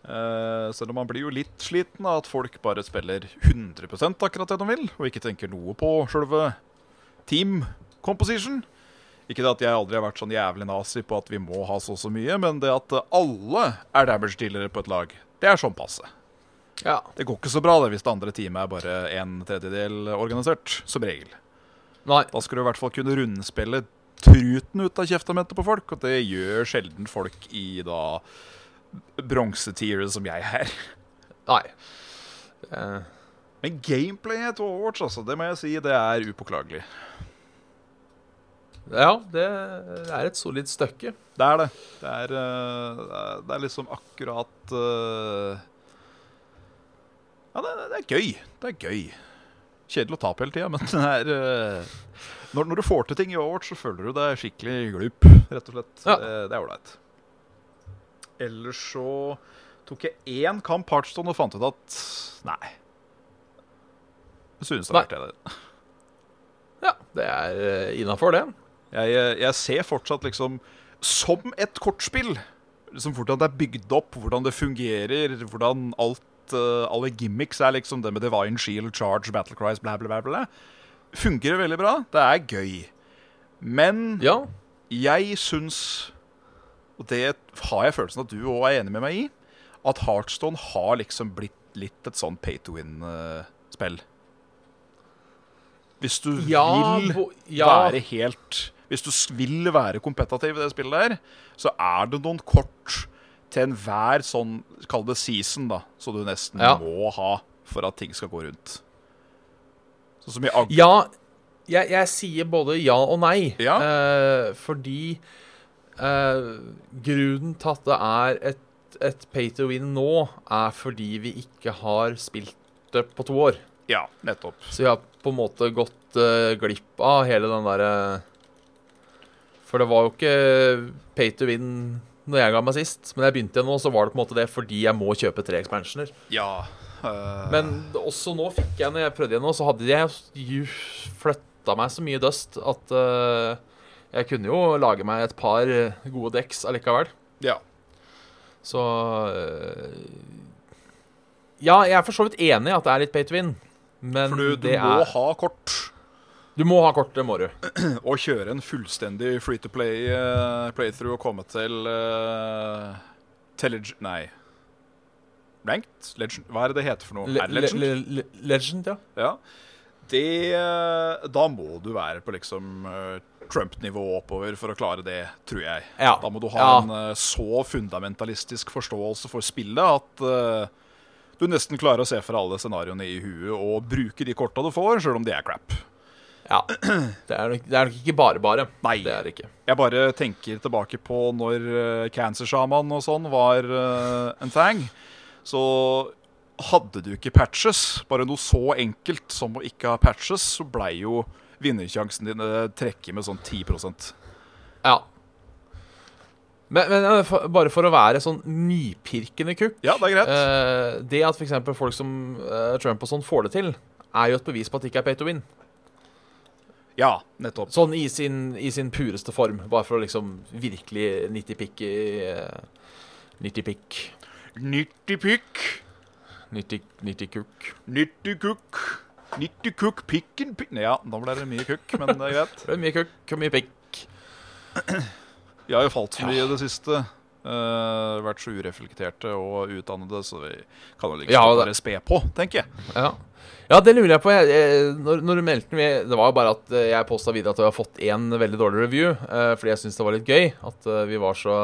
Eh, selv om man blir jo litt sliten av at folk bare spiller 100% akkurat det de vil, og ikke tenker noe på sjølve team composition. Ikke det at jeg aldri har vært sånn jævlig nazi på at vi må ha så og så mye, men det at alle er damage-dealere på et lag, det er sånn passe. ja. Det går ikke så bra det hvis det andre teamet er bare en tredjedel organisert, som regel. Nei. Da skal du i hvert fall kunne rundspille truten ut av kjeftamentet på folk, og det gjør sjelden folk i da bronsetieret som jeg er. Nei. Uh. Men gameplayet til Overwatch, altså, det må jeg si, det er upåklagelig. ja, det er et solid stykke. Det er det. Det er, eh, det er, liksom akkurat eh, Ja, det, det er gøy. Det er gøy. Kjedelig å tape hele tida, men *laughs* det er eh, når, når du får til ting i Overwatch, så føler du deg skikkelig glup, rett og slett. Ja. Det, det er ålreit. Ellers så tok jeg én kamp Heartstone og fant ut at nei. Jeg synes det er verdt det. Ja, det er uh, innafor, det. Jeg, eh, jeg ser fortsatt liksom som et kortspill. Liksom Hvordan det er bygd opp, hvordan det fungerer, hvordan alt, eh, alle gimmicks er liksom det med Divine Shield, Charge, Battle Cries, bla, bla, bla. bla. Fungerer veldig bra. Det er gøy. Men Ja. jeg syns, og det har jeg følelsen at du òg er enig med meg i, at Heartstone har liksom blitt litt et sånn pay to win-spill. Hvis du Ja, vil ja. være helt Hvis du vil være kompetativ i det spillet der, så er det noen kort til enhver sånn, kall det season, da, som du nesten Ja. må ha for at ting skal gå rundt. Sånn som i Ag... Ja, jeg, jeg sier både ja og nei. Ja. Uh, fordi eh, grunnen til at det er et, et pay to win nå, er fordi vi ikke har spilt det på to år. Ja, nettopp. Så jeg har på en måte gått eh, glipp av hele den derre For det var jo ikke pay to win når jeg ga meg sist. Men jeg begynte igjen nå, så var det på en måte det fordi jeg må kjøpe tre expansioner. Ja. øh, Men også nå fikk jeg, når jeg prøvde igjen nå, så hadde jeg flytta meg så mye dust at eh, jeg kunne jo lage meg et par eh, gode decks allikevel. Ja. Så eh, Ja, jeg er for så vidt enig i at det er litt pay to win, men For du, du det må er ha kort Du må ha kort, det må du. *clears throat* og kjøre en fullstendig free to play uh, playthrough og komme til uh, Telleg... Nei. Ranked? Legend? Hva er det det heter for noe? Le er det Legend? le le legend, ja. Ja. Det eh, Da må du være på liksom eh, Trump-nivå oppover for å klare det, tror jeg. Ja. Da må du ha Ja. en eh, så fundamentalistisk forståelse for spillet at du nesten klarer å se for alle scenarioene i huet og bruke de korta du får, sjøl om de er crap. ja. Det er, nok, det er nok ikke bare bare. Nei. Det er det ikke. Jeg bare tenker tilbake på når Cancer Shaman og sånn var en thing. Så hadde du ikke patches, bare noe så enkelt som å ikke ha patches, så blei jo vinnersjansen din eh, trekket med sånn 10 Ja. Men, men eh, for, bare for å være sånn nypirkende kukk Ja, det er greit. eh, Det at f.eks. folk som eh, Trump og sånn får det til, er jo et bevis på at det ikke er pay to win. Ja, nettopp. Sånn i sin, i sin pureste form. Bare for å liksom virkelig nittipikk i uh, kukk. Nittipikk, Nittikukk. nittikukk, nittikukk, pikken pikk Ja, da ble det mye kukk, men det er greit. *laughs* Det er mye kukk og mye pikk. Vi har jo falt så mye i det siste. Uh, vært så ureflekterte og utdannede, så vi kan jo like Ja, bare spe på, tenker jeg. Ja. ja, det lurer jeg på. Jeg, jeg, når, når du meldte meg Det var jo bare at eh, jeg posta videre at vi har fått én veldig dårlig review, uh, fordi jeg syntes det var litt gøy at uh, vi var så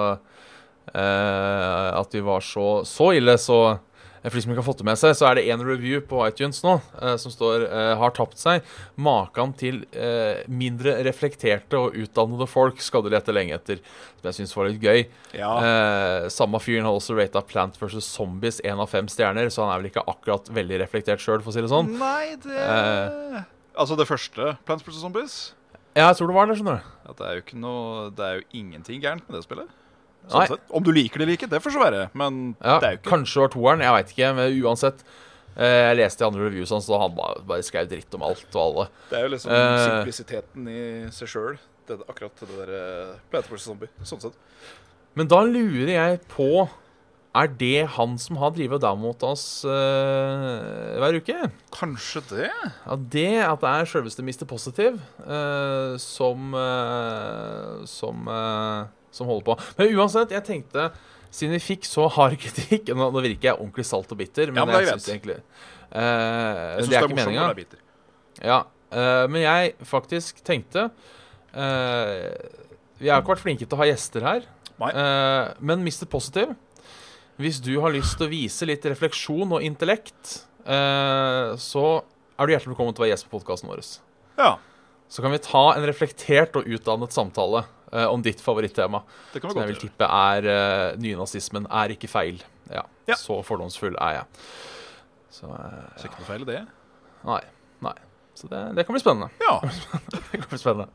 eh, At vi var så, så ille, så eh, for de som ikke har fått det med seg, så er det én review på iTunes nå eh, som står eh, 'Har tapt seg'. Makan til eh, mindre reflekterte og utdannede folk skal du lete lenge etter. Som jeg syns var litt gøy. Ja, Eh, samme fyren har også rata Plant vs. Zombies én av fem stjerner, så han er vel ikke akkurat veldig reflektert sjøl, for å si det sånn. Nei, det Eh. Altså det første Plants vs. Zombies? Ja, jeg tror det var det, skjønner du. At det er jo ikke noe Det er jo ingenting gærent med det spillet. Sånn. Om du liker det eller ikke, det får så være. Men Ja, det er jo ikke Kanskje det var toeren, jeg veit ikke. Men uansett. Eh, jeg leste i andre reviews hans, og han bare, bare skrev dritt om alt og alle. Det er jo liksom Eh. simplisiteten i seg sjøl. Akkurat det der uh, vs. Zombie. Sånn sett. Men da lurer jeg på Er det han som har drevet down mot oss eh, hver uke? Kanskje det? Ja, det at det er sjølveste Mr. Positive eh, som eh, som, eh, som holder på. Men uansett, jeg tenkte siden vi fikk så hard *laughs* kritikk Nå, nå virker jeg ordentlig salt og bitter, men, Ja, men er jeg syns egentlig uh, Jeg synes Det er ikke morsomt meninga. det er. Ja, uh, men jeg faktisk tenkte uh, Vi har ikke vært flinke til å ha gjester her. Men Mr. Positive, hvis du har lyst til å vise litt refleksjon og intellekt, så er du hjertelig velkommen til å være gjest på podkasten vår. Ja, Så kan vi ta en reflektert og utdannet samtale eh, om ditt favorittema. Som jeg vil tippe er uh, nynazismen er ikke feil. Ja, Ja. Så fordomsfull er jeg. Så uh, Så ikke noe feil i det. Nei. nei. Så det, det kan bli spennende. Ja. *laughs* Det kan bli spennende.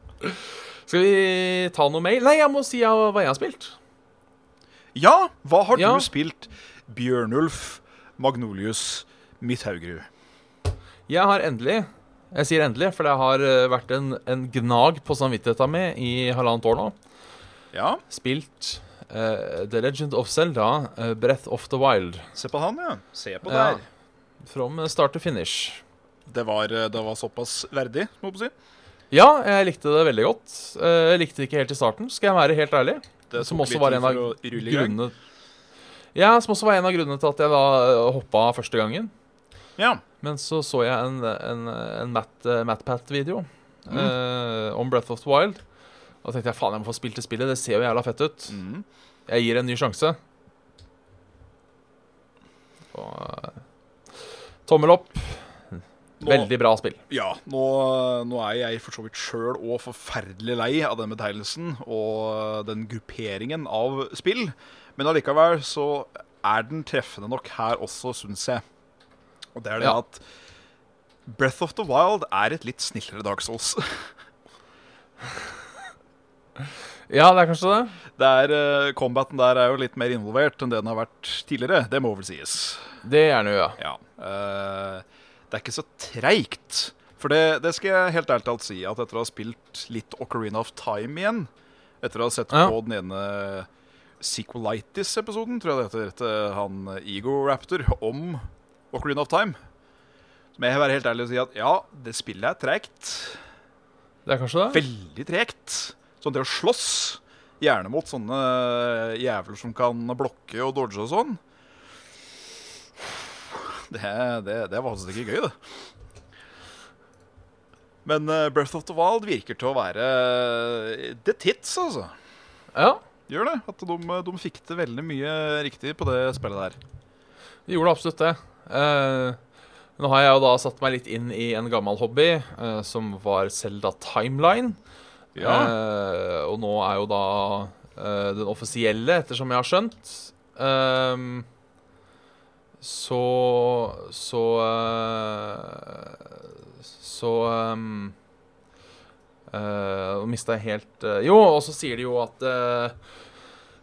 Skal vi ta noe mail? Nei, jeg må si hva jeg har spilt. ja, hva har Ja. du spilt, Bjørnulf Magnolius Midthaugerud? Jeg har endelig Jeg sier endelig, for det har eh, vært en, en gnag på samvittigheten min i halvannet år nå. Ja, Spilt uh, The Legend of Zelda, uh, Breath of the Wild. se på han, ja. Se på Ja. der. From start to finish. Det var, det var såpass verdig, må jeg si. Ja, jeg likte det veldig godt. Uh, Jeg likte det ikke helt i starten, skal jeg være helt ærlig. Det Som også var en av grunnene Ja, som også var en av grunnene til at jeg da hoppa første gangen. Ja. Men så så jeg en, en, en Matt, MatPat-video Mm. eh, om Breath of the Wild. Og tenkte jeg faen, jeg må få spilt det spillet. Det ser jo jævla fett ut. Mm. Jeg gir en ny sjanse. Og eh, tommel opp. Nå- Veldig bra spill. Ja, nå, nå er jeg for så vidt sjøl òg forferdelig lei av den betegnelsen og den grupperingen av spill. Men allikevel så er den treffende nok her også, syns jeg. Og det er det Ja. at Breath of the Wild er et litt snillere Dark Souls. *laughs* Ja, det er kanskje det. Det er, uh, Combaten der er jo litt mer involvert enn det den har vært tidligere. Det må vel sies. Det gjerne den jo, Ja. eh, det er ikke så treigt. For det, det skal jeg helt ærlig talt si, at etter å ha spilt litt Ocarina of Time igjen, etter å ha sett Ja. på den ene Sequelitis-episoden, tror jeg det heter, til han Ego Raptor, om Ocarina of Time, så må jeg være helt ærlig og si at ja, det spillet er tregt. Det er kanskje det? Veldig tregt. Sånn det å slåss, gjerne mot sånne jævler som kan blokke og dodge og sånn. Det, det, det var faktisk ikke gøy, det. Men eh, Breath of the Wild virker til å være the tits, altså. Ja, Gjør det. At de, de fikk det veldig mye riktig på det spillet der. de gjorde absolutt det. Eh, nå har jeg jo da satt meg litt inn i en gammel hobby, uh, som var Zelda Timeline. Eh, og nå er jo da uh, den offisielle, ettersom jeg har skjønt. Ehm, så Så Så um, Nå mista jeg helt Jo, og så sier de jo at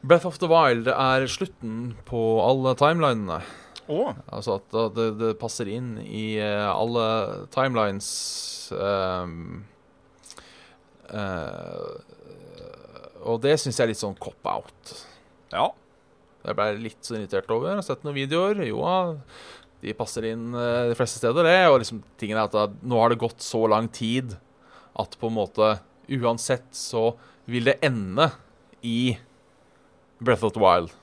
Breath of the Wild er slutten på alle timelinene. Å, Altså at det, det passer inn i eh, alle timelines um, uh, Og det syns jeg er litt sånn cop-out. ja. Jeg ble litt så irritert over. Jeg har sett noen videoer. Jo, de passer inn eh, de fleste steder, det. Og liksom, tingen er at nå har det gått så lang tid at på en måte Uansett så vil det ende i Breath of the Wild.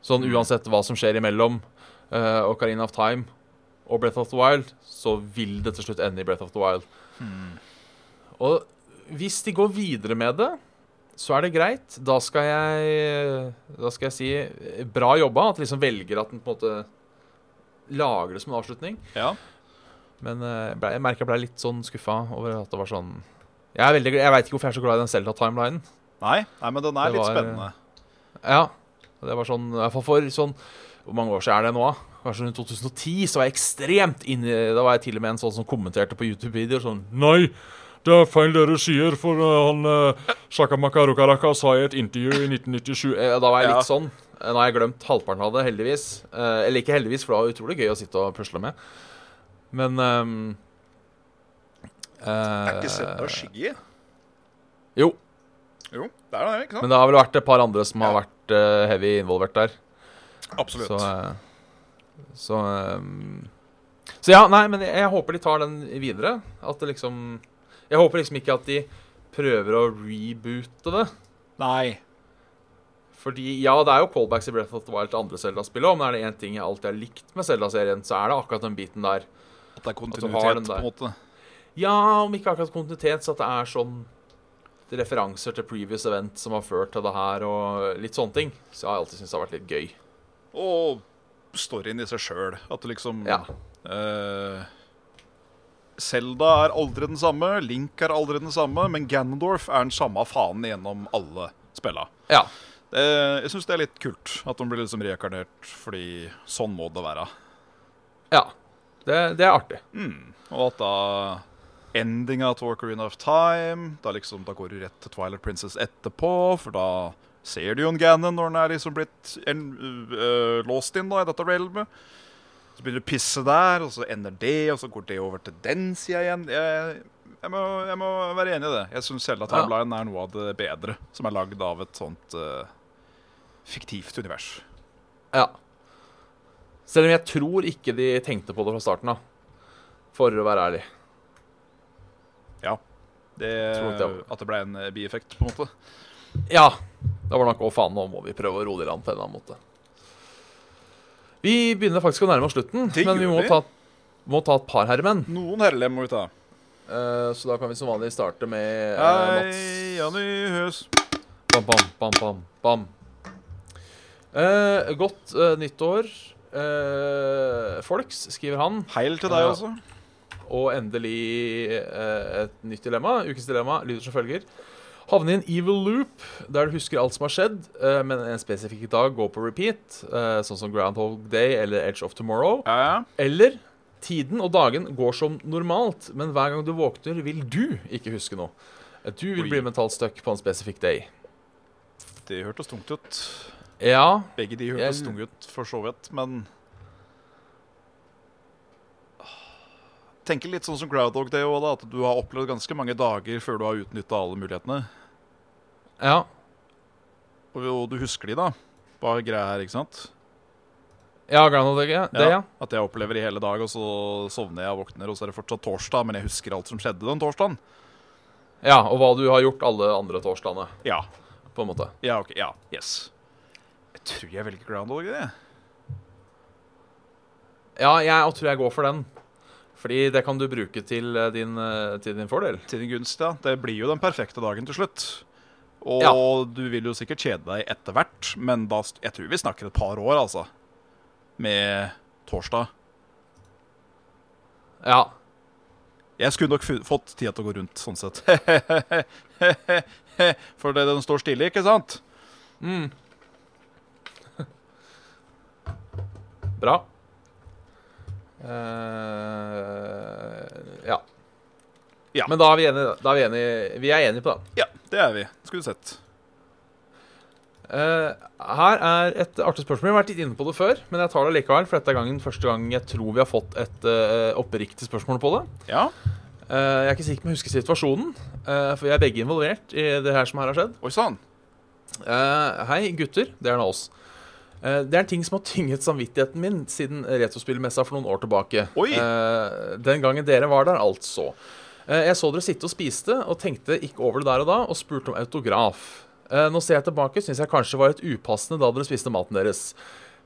Sånn Mm. uansett hva som skjer imellom uh, Ocarina of Time og Breath of the Wild, så vil det til slutt ende i Breath of the Wild. Hmm. Og hvis de går videre med det, så er det greit. Da skal jeg Da skal jeg si eh, bra jobba. At de liksom velger at den på en måte lager det som en avslutning. ja. Men eh, ble, jeg merker jeg ble litt sånn skuffa over at det var sånn Jeg er veldig, jeg veit ikke hvorfor jeg er så glad i den Zelda-timelinen. Nei, nei, men den er Det litt var- spennende. Ja. Det var sånn, i hvert fall for sånn Hvor mange år siden er det nå? Kanskje rundt 2010 så var jeg ekstremt inni Da var jeg til og med en sånn som kommenterte på YouTube-videoer sånn Nei, det er feil dere sier, for eh, han uh, Shaka Rukaraka sa i et intervju i 1997 eh, Da var jeg Ja. litt sånn. Eh, Nå har jeg glemt halvparten av det, heldigvis. Eh, eller ikke heldigvis, for det var utrolig gøy å sitte og pusle med. Men ehm, Er ikke eh, Zelda Shiggy? Jo, Jo, det er det, ikke sant? men det har vel vært et par andre som har vært eh, heavy involvert der. Absolutt. Så, eh, så ehm, Så ja, nei, men jeg, jeg håper de tar den videre. At det liksom Jeg håper liksom ikke at de prøver å reboote det. Nei. Fordi ja, det er jo callbacks i Breath of the Wild til andre Zelda-spill òg, men er det én ting jeg alltid har likt med Zelda-serien, så er det akkurat den biten der. At det er kontinuitet, på en måte. Ja, om ikke akkurat kontinuitet, så at det er sånn referanser til previous event som har ført til det her, og litt sånne ting. Så jeg har alltid syntes det har vært litt gøy. Og storyen i seg sjøl. At det liksom Ja. eh, Zelda er aldri den samme, Link er aldri den samme, men Ganondorf er den samme faen gjennom alle spilla. Ja. Det, jeg syns det er litt kult at de blir liksom reinkarnert, fordi sånn må det være. Ja. Det, det er artig. Mm. Og at da endinga til Ocarina of Time Da liksom, da går du rett til Twilight Princess etterpå, for da ser du jo en Ganon når den er liksom blitt en, uh, låst inn da i dette realmet. Så begynner du å pisse der, og så ender det, og så går det over til den sida igjen. Jeg, jeg, må, jeg må være enig i det. Jeg syns Zelda Ja. Timeline er noe av det bedre som er lagd av et sånt uh, fiktivt univers. Ja. Selv om jeg tror ikke de tenkte på det fra starten av. For å være ærlig. Ja. Det, det at det ble en øh, bieffekt, på en måte. Ja. Det var det nok Å, faen, nå må vi prøve å roe det i land på en eller annen måte. Vi begynner faktisk å nærme oss slutten, Det men vi må ta, må ta et par herremenn. Noen herrelem må vi ta. Uh, så da kan vi som vanlig starte med uh, Mats. Hei, Janni Høs. Bam, bam, bam, bam, bam. Uh, godt nyttår, folks, skriver han. Heil til deg også. Og endelig et nytt dilemma. Ukens dilemma lyder som følger. Havne i en evil loop der du husker alt som har skjedd, uh, men en spesifikk dag går på repeat, uh, sånn som Groundhog Day eller Edge of Tomorrow. Ja, ja. Eller tiden og dagen går som normalt, men hver gang du våkner, vil du ikke huske noe. Eh, Du vil Oi. bli mentalt stuck på en spesifikk day. Det hørtes tungt ut. Ja, Begge de hørtes Jeg- tunge ut, for så vidt, men tenker litt sånn som Groundhog Day òg. At du har opplevd ganske mange dager før du har utnytta alle mulighetene. Ja. Og, og du husker de, da. Bare greia her, ikke sant? Ja, Groundhog Day, ja. det, ja. At jeg opplever i hele dag, og så sovner jeg og våkner, og så er det fortsatt torsdag, men jeg husker alt som skjedde den torsdagen. Ja, og hva du har gjort alle andre torsdagene, Ja. på en måte. Ja, ok. Ja. Yes. Jeg tror jeg velger Groundhog Day. Ja, jeg tror jeg går for den. Fordi det kan du bruke til eh, din, eh, til din fordel. Til din gunst, ja. Det blir jo den perfekte dagen til slutt. Og Ja. du vil jo sikkert kjede deg etter hvert, men da, jeg tror vi snakker et par år, altså. Med torsdag. Ja. Jeg skulle nok fått tida til å gå rundt, sånn sett. *laughs* For det, den står stille, ikke sant? Mm. *laughs* Bra. Eh, ja. Ja. Men da er vi enige. Da er vi, enige. vi er enige på det. Ja, det er vi. Skulle sett. Uh, her er et artig spørsmål. Vi har vært litt inne på det før, men jeg tar det likevel. For dette er gangen første gang jeg tror vi har fått et uh, oppriktig spørsmål på det. Ja. Uh, jeg er ikke sikker på om jeg husker situasjonen, for vi er begge involvert i det her som her har skjedd. Oi sann. Hei, gutter. Det er nå oss. Eh, det er en ting som har tynget samvittigheten min siden Retrospillmessa for noen år tilbake. Oi. Eh, den gangen dere var der, altså. Eh, jeg så dere sitte og spiste, og tenkte ikke over det der og da, og spurte om autograf. Nå ser jeg tilbake, syns jeg kanskje var litt upassende da dere spiste maten deres.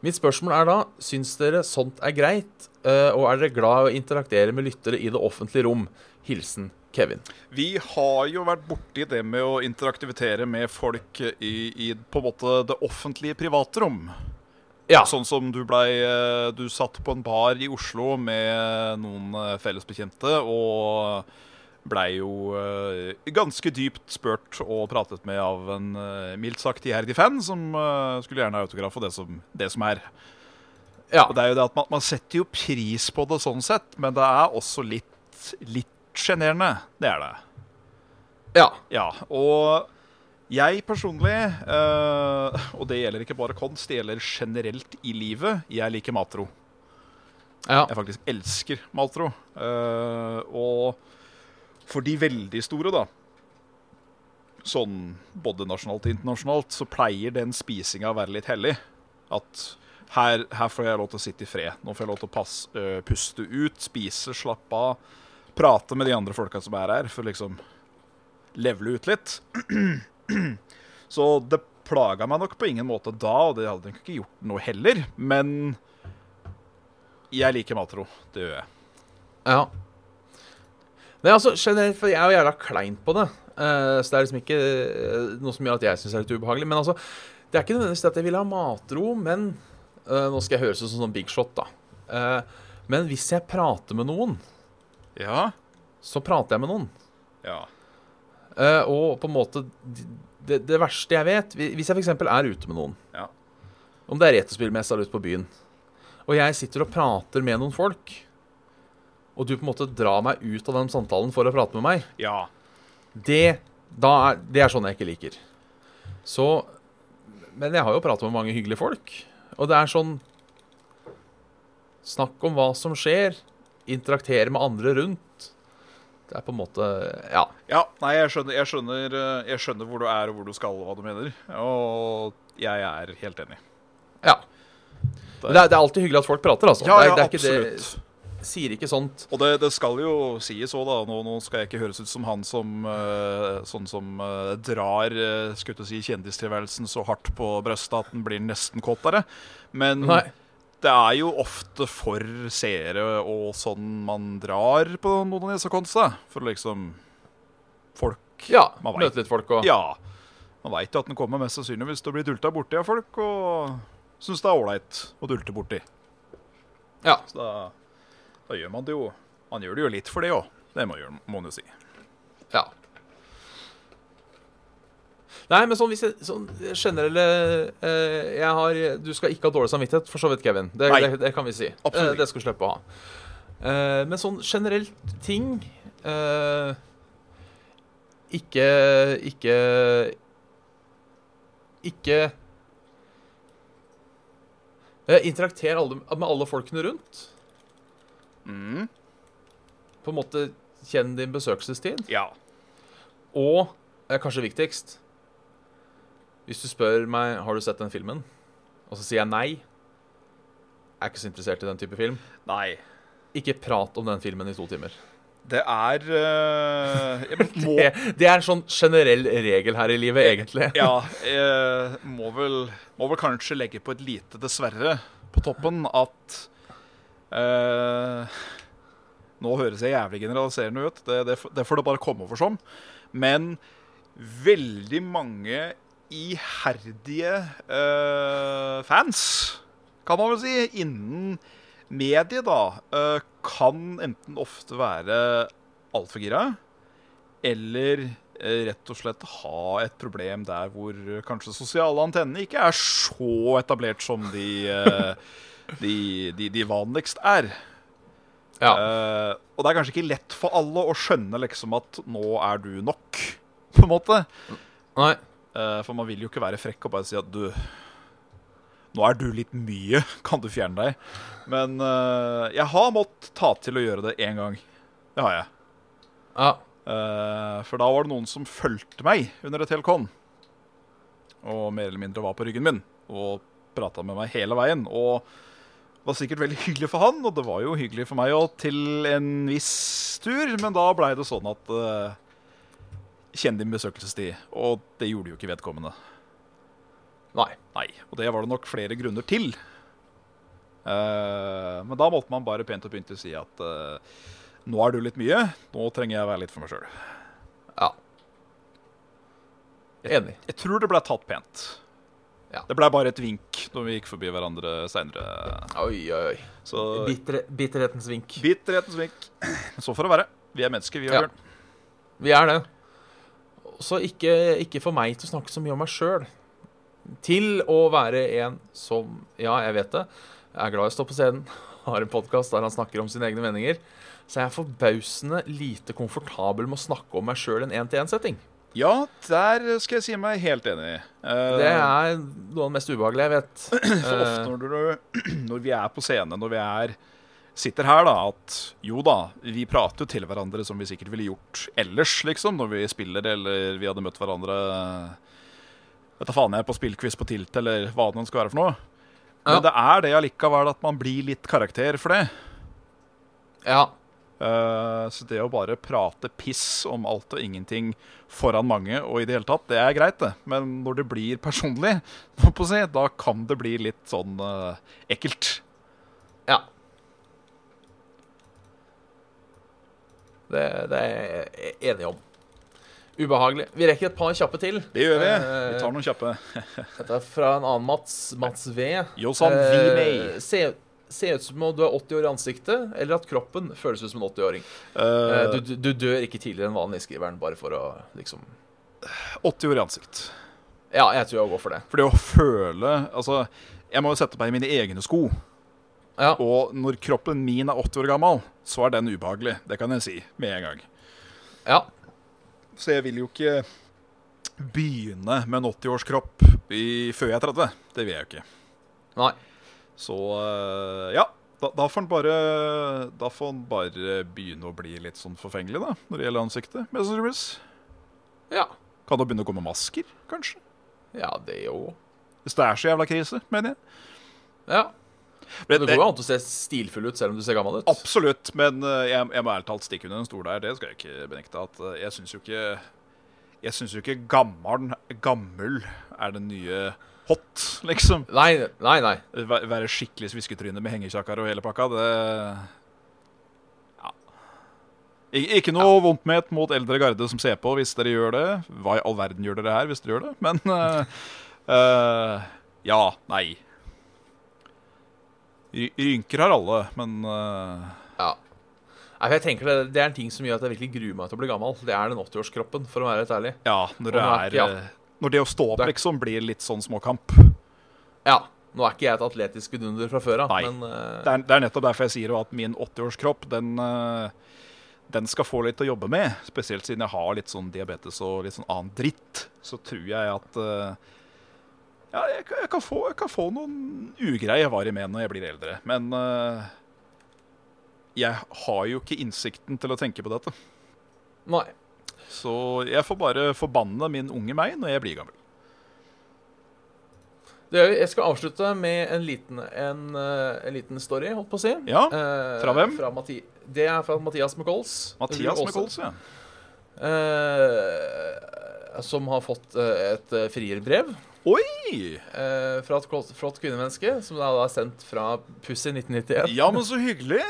Mitt spørsmål er da, syns dere sånt er greit, og er dere glad i å interaktere med lyttere i det offentlige rom? Hilsen Kevin. Vi har jo vært borti det med å interaktivitere med folk i, i på en måte det offentlige private rom. Ja. Sånn som du blei eh, Du satt på en bar i Oslo med noen eh, fellesbekjente og blei jo eh, ganske dypt spurt og pratet med av en mildt sagt iherdig fan som skulle gjerne ha autograf og det som, det som er. Ja. Og det er jo det at man, man setter jo pris på det sånn sett, men det er også litt, litt sjenerende. Det er det. ja. Ja, og jeg personlig, eh, og det gjelder ikke bare konst, det gjelder generelt i livet, jeg liker matro. ja. Jeg faktisk elsker matro. Uh, og for de veldig store, da, sånn både nasjonalt og internasjonalt, så pleier den spisinga å være litt hellig. At her, her får jeg lov til å sitte i fred. Nå får jeg lov til å passe, uh, puste ut, spise, slappe av. Prate med de andre folka som er her, for liksom levele ut litt. *clears throat* Så det plaga meg nok på ingen måte da, og det hadde nok ikke gjort noe heller. Men jeg liker matro. Det gjør jeg. Ja. Nei, altså, generelt, for jeg er jo jævla klein på det. Uh, så det er liksom ikke eh, noe som gjør at jeg syns er litt ubehagelig. Men altså, det er ikke nødvendigvis at jeg vil ha matro, men uh, Nå skal jeg høres ut som sånn big shot, da. Uh, men hvis jeg prater med noen, Ja. så prater jeg med noen. Ja. Eh, og på en måte det, det verste jeg vet Hvis jeg f.eks. er ute med noen, Ja. om det er retrospillmessa eller ute på byen, og jeg sitter og prater med noen folk, og du på en måte drar meg ut av den samtalen for å prate med meg Ja. Det, da er, det er sånn jeg ikke liker. Så Men jeg har jo pratet med mange hyggelige folk. Og det er sånn Snakk om hva som skjer. Interaktere med andre rundt. Det er på en måte Ja. Ja, nei, jeg skjønner, jeg, skjønner, eh, jeg skjønner hvor du er og hvor du skal, og hva du mener. Og jeg er helt enig. ja. Det, er, det er alltid hyggelig at folk prater, altså. Ja, det, er, ja, det er ikke absolutt. det Sier ikke sånt. Og det, det skal jo sies òg, da. Nå, nå skal jeg ikke høres ut som han som uh, Sånn som uh, drar uh, si, kjendistilværelsen så hardt på brøstet at den blir nesten kåtere. Men Nei. Det er jo ofte for seere og sånn man drar på noen av disse konstene. For liksom Folk Ja. Man vet. Møte litt folk og Ja. Man veit jo at den kommer mest sannsynlig hvis du blir dulta borti av folk, og syns det er ålreit å dulte borti. Ja. Så da, da gjør man det jo Man gjør det jo litt for det òg. Det må man jo si. ja. Nei, men sånn, hvis jeg, sånn generelle eh, jeg har, Du skal ikke ha dårlig samvittighet, for så vidt, Kevin. Det, Nei. det, det kan vi si. Absolutt Eh, det skal du slippe å ha. Eh, men sånn generelt ting eh, Ikke Ikke Ikke eh, Interakter alle, med alle folkene rundt. Mm. på en måte kjenn din besøkelsestid. Ja. Og kanskje viktigst Hvis du spør meg har du sett den filmen, og så sier jeg nei, jeg er ikke så interessert i den type film, Nei. ikke prat om den filmen i to timer. Det er eh, Jeg *laughs* må Det, det er en sånn generell regel her i livet, egentlig. Ja, jeg må vel, må vel kanskje legge på et lite dessverre på toppen at eh, Nå høres jeg jævlig generaliserende ut, det, det, det får det bare komme over som. Men veldig mange iherdige uh, fans, kan man vel si, innen mediet, da, eh, kan enten ofte være altfor gira, eller eh, rett og slett ha et problem der hvor kanskje sosiale antenner ikke er så etablert som de, de, de, de vanligst er. Ja. Uh, og det er kanskje ikke lett for alle å skjønne liksom at nå er du nok, på en måte. Nei. Eh, for man vil jo ikke være frekk og bare si at du Nå er du litt mye, *laughs* kan du fjerne deg? Men eh, jeg har måttet ta til å gjøre det én gang. Det har jeg. Ja. Eh, for da var det noen som fulgte meg under et helt kon. Og mer eller mindre var på ryggen min og prata med meg hele veien. Og det var sikkert veldig hyggelig for han, og det var jo hyggelig for meg òg til en viss tur. Men da blei det sånn at uh, Kjenn din besøkelsestid. Og det gjorde jo ikke vedkommende. Nei. Nei, Og det var det nok flere grunner til. Uh, men da måtte man bare pent og pyntelig si at uh, nå er du litt mye, nå trenger jeg å være litt for meg sjøl. Ja. Enig. Jeg tror det ble tatt pent. Ja. Det ble bare et vink når vi gikk forbi hverandre seinere. Oi, oi, oi. Så Bitter, bitterhetens vink. bitterhetens vink. Så får det være. Vi er mennesker, vi òg, Ja. Bjørn. Vi er det. Så ikke, ikke for meg til å snakke så mye om meg sjøl. Til å være en som Ja, jeg vet det. Er glad i å stå på scenen. *laughs* Har en podkast der han snakker om sine egne meninger. Så jeg er forbausende lite komfortabel med å snakke om meg sjøl i en én-til-én-setting. Ja, der skal jeg si meg helt enig. Uh, Det er noe av det mest ubehagelige jeg vet. *clears throat* For ofte når, du, *clears throat* når vi er på scene, når vi er sitter her, da, at jo da, vi prater jo til hverandre som vi sikkert ville gjort ellers, liksom, når vi spiller eller vi hadde møtt hverandre Vet da faen jeg, på spillquiz på Tilt, eller hva det nå skal være for noe. Men Ja. det er det allikevel at man blir litt karakter for det. Ja. Uh, så det å bare prate piss om alt og ingenting foran mange, og i det hele tatt, det er greit, det. Men når det blir personlig, *laughs* si, da kan det bli litt sånn uh, ekkelt. Ja. Det, det er jeg enig om. Ubehagelig. Vi rekker et par kjappe til. Det gjør vi. Eh, Vi tar noen kjappe. *laughs* Dette er fra en annen Mats, Mats V. Josan Eh. Se, se ut som om du er 80 år i ansiktet, eller at kroppen føles ut som en 80-åring. Eh, Eh, du, du, du dør ikke tidligere enn vanlig, skriver han, bare for å liksom 80 år i ansikt. Ja, jeg tror jeg går for det. For det å føle Altså, jeg må jo sette meg i mine egne sko. Ja. Og når kroppen min er 80 år gammel, så er den ubehagelig. Det kan jeg si med en gang. ja. Så jeg vil jo ikke begynne med en 80-årskropp i- før jeg er 30. Det vil jeg jo ikke. Nei. Så eh, ja. Da, da får han bare Da får han bare begynne å bli litt sånn forfengelig, da, når det gjelder ansiktet. Mest. Ja. Kan det begynne å komme masker, kanskje? Ja, det jo. Hvis det er så jævla krise, mener jeg. Ja. Det, Det går jo an å se stilfull ut selv om du ser gammel ut. Absolutt, men eh, jeg, jeg må ærlig talt stikke under en stol der. Det skal jeg ikke benekte. At eh, jeg syns jo ikke Jeg syns jo ikke gammel, gammel er den nye hot, liksom. Nei, nei, nei. Væ- Være skikkelig svisketryne med hengekjakker og hele pakka, det ja. Ik Ikke noe vondt med et mot eldre garde som ser på, hvis dere gjør det. Hva i all verden gjør dere her hvis dere gjør det? Men uh, uh, *laughs* ja, nei. Ry- Rynker har alle, men uh... Ja. Jeg tenker det, det er en ting som gjør at jeg virkelig gruer meg til å bli gammel. Det er den 80-årskroppen, for å være helt ærlig. ja, når det er- ja. eh, Når det å stå opp Det liksom blir litt sånn småkamp. Ja. Nå er ikke jeg et atletisk vidunder fra før av, men eh, Det er, det er nettopp derfor jeg sier at min 80-årskropp, den, uh, den skal få litt å jobbe med. Spesielt siden jeg har litt sånn diabetes og litt sånn annen dritt. Så tror jeg at eh, Ja, jeg, kan- jeg, kan få, jeg kan få noen ugreie var i med når jeg blir eldre. Men uh, jeg har jo ikke innsikten til å tenke på dette. Nei. Så jeg får bare forbanne min unge meg når jeg blir gammel. Jeg skal avslutte med en liten, en, eh, en liten story, holdt på å si. Ja, Eh, fra hvem? Fra det er fra Mathias McColls. Mathias McColls, ja. som har fått et frierbrev Oi! eh, fra et flott- flott kvinnemenneske, som da er sendt fra Pussy 1991. Ja, men så hyggelig.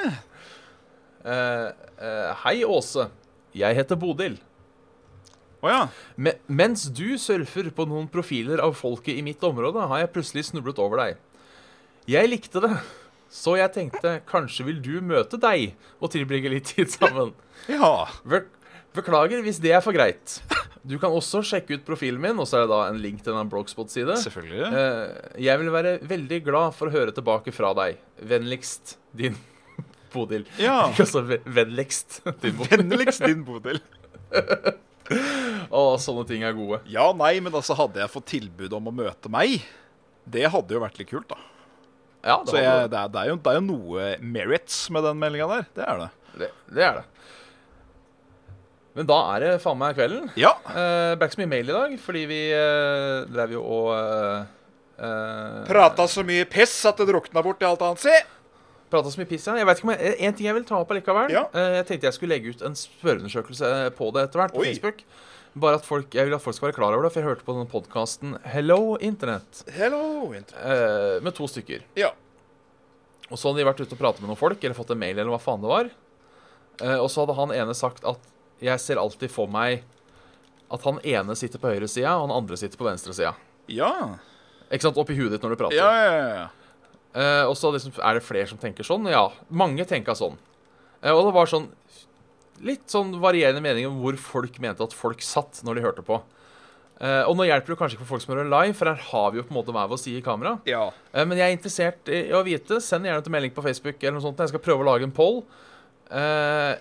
Eh, eh, Hei, Åse. Jeg heter Bodil. Å ja. Me mens du surfer på noen profiler av folket i mitt område, har jeg plutselig snublet over deg. Jeg likte det, så jeg tenkte kanskje vil du møte deg og tilbringe litt tid sammen. *laughs* Ja. Be beklager hvis det er for greit. Du kan også sjekke ut profilen min, og så er det da en link til en Blogspot-side. Selvfølgelig. Eh, jeg vil være veldig glad for å høre tilbake fra deg. Vennligst din *laughs* Bodil. Ja. Ikke *laughs* ve- vennligst din Bodil. Vennligst din Bodil. *laughs* Å, sånne ting er gode. Ja, nei, men altså, hadde jeg fått tilbud om å møte meg, det hadde jo vært litt kult, da. Ja, det, Så var jeg, det, er, det, er jo, det er jo noe merits med den meldinga der. Det er det. det, det er det. Men da er det faen meg kvelden. Ja. Eh, ble ikke så mye mail i dag, fordi vi eh, drev jo og eh, eh, Prata så mye piss at det drukna bort i alt annet, si. Prata så mye piss, ja. Jeg vet ikke om jeg, En ting jeg vil ta opp allikevel. Ja. Eh, jeg tenkte jeg skulle legge ut en spørreundersøkelse på det etter hvert på Oi. Facebook. Bare at folk, Jeg vil at folk skal være klar over det, for jeg hørte på den podkasten Hello Internet. Hello, Internet. med to stykker. Ja. Og så hadde de vært ute og pratet med noen folk, eller fått en mail, eller hva faen det var. Eh, og så hadde han ene sagt at jeg ser alltid for meg at han ene sitter på høyresida, og han andre sitter på venstresida. Ja. Ikke sant? Oppi huet ditt når du prater. Ja, ja, ja. Eh, og så liksom, er det flere som tenker sånn. Ja, mange tenker sånn. Eh, og det var sånn litt sånn varierende meninger om hvor folk mente at folk satt når de hørte på. Eh, og nå hjelper det kanskje ikke for folk som hører live, for her har vi jo på en måte hver vår side i kamera. ja. Eh, men jeg er interessert i å vite. Send gjerne en melding på Facebook eller noe sånt. Jeg skal prøve å lage en poll. Eh,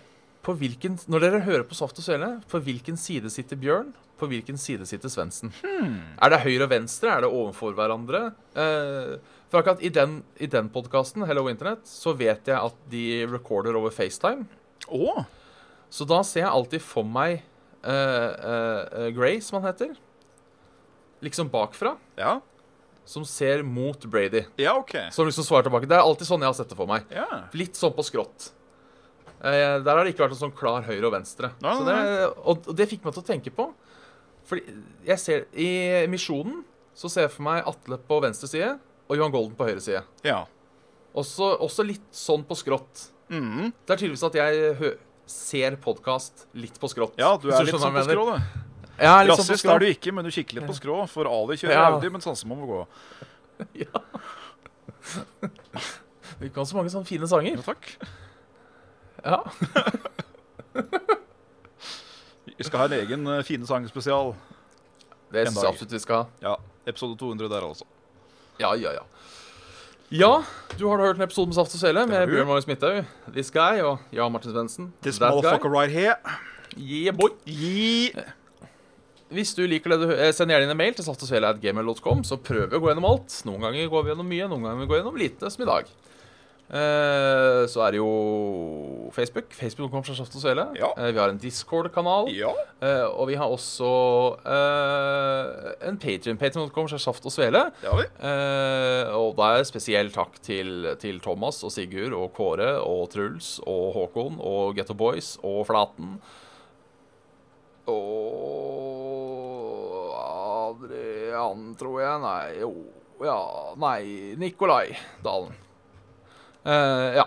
hvilken, når dere hører på Saft og Svele, på hvilken side sitter Bjørn? På hvilken side sitter Svendsen? Er det høyre og venstre? Er det overfor hverandre? Eh, for akkurat i den, i den podkasten, Hello Internet, så vet jeg at de recorder over FaceTime. Oh. Så da ser jeg alltid for meg eh, eh, eh, Gray, som han heter. Liksom bakfra. Ja. Som ser mot Brady. Ja, OK. Som liksom svarer tilbake. Det er alltid sånn jeg har sett det for meg. Ja. Litt sånn på skrått. Eh, der har det ikke vært noe sånn klar høyre og venstre. Nei, nei, det, og det fikk meg til å tenke på. Fordi jeg ser I Misjonen så ser jeg for meg Atle på venstre side og Johan Golden på høyre side. Ja. Også, også litt sånn på skrått. Mm. Det er tydeligvis at jeg ser podkast litt på skrått. Ja, du er litt skjønner sånn på jeg skrå, du. Ja, litt sånn Rassist er du ikke, men du kikker litt på skrå. For Ali kjører Ja. Audi, men Sanse må gå. *laughs* Ja. Vi kan så mange sånne fine sanger. Ja, takk. Ja. *laughs* Vi skal ha en egen eh, fine sang-spesial. Det En syns jeg absolutt vi skal ha. Ja, episode 200 der, altså. Ja, ja, ja. Ja, du har da hørt en episode med Saft og Svele har med du. Bjørn Marius Midthaug, This Guy og Jan Martin Svendsen. This That motherfucker guy. right here. Yeah, boy. Gi. Hvis du liker det du hø- eh, Send gjerne inn en mail til saftogsvele.gmail.com, så prøver vi å gå gjennom alt. Noen ganger går vi gjennom mye, noen ganger går vi gjennom lite, som i dag. Eh, så er det jo Facebook. Facebook.com fra Saft og Svele. Ja. Eh, vi har en Discord-kanal. Ja. Eh, og vi har også en Patrion. Patrion.com fra Saft og Svele. Det har vi. Og da er spesiell takk til, til Thomas og Sigurd og Kåre og Truls og Håkon og Getto Boys og Flaten. Og Adrian, tror jeg. Nei, jo Ja, nei Nikolai Dalen. Eh, ja.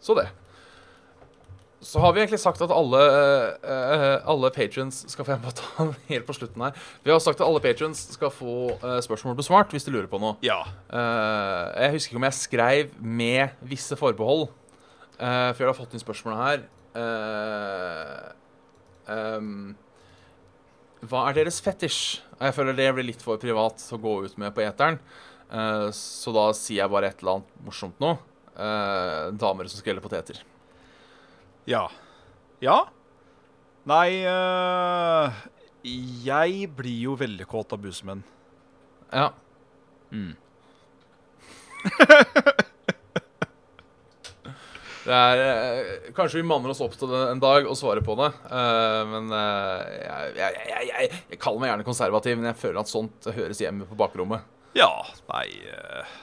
Så det. Så har vi egentlig sagt at alle, uh, alle patrons skal få jeg må ta den helt på slutten her. Vi har sagt at alle patrons skal få uh, spørsmål besvart hvis de lurer på noe. Ja. Uh, jeg husker ikke om jeg skrev med visse forbehold, uh, for jeg har fått inn spørsmålet her. Ehm, hva er deres fetisj? Jeg føler det blir litt for privat å gå ut med på eteren. Eh, så da sier jeg bare et eller annet morsomt nå. Uh, damer som skreller poteter. Ja. Ja? Nei uh, Jeg blir jo veldig kåt av busemenn. Ja. *laughs* Det er, eh, kanskje vi manner oss opp til det en dag og svarer på det. eh, men eh, jeg, jeg, jeg, jeg, jeg kaller meg gjerne konservativ, men jeg føler at sånt høres hjemme på bakrommet. Ja, nei eh,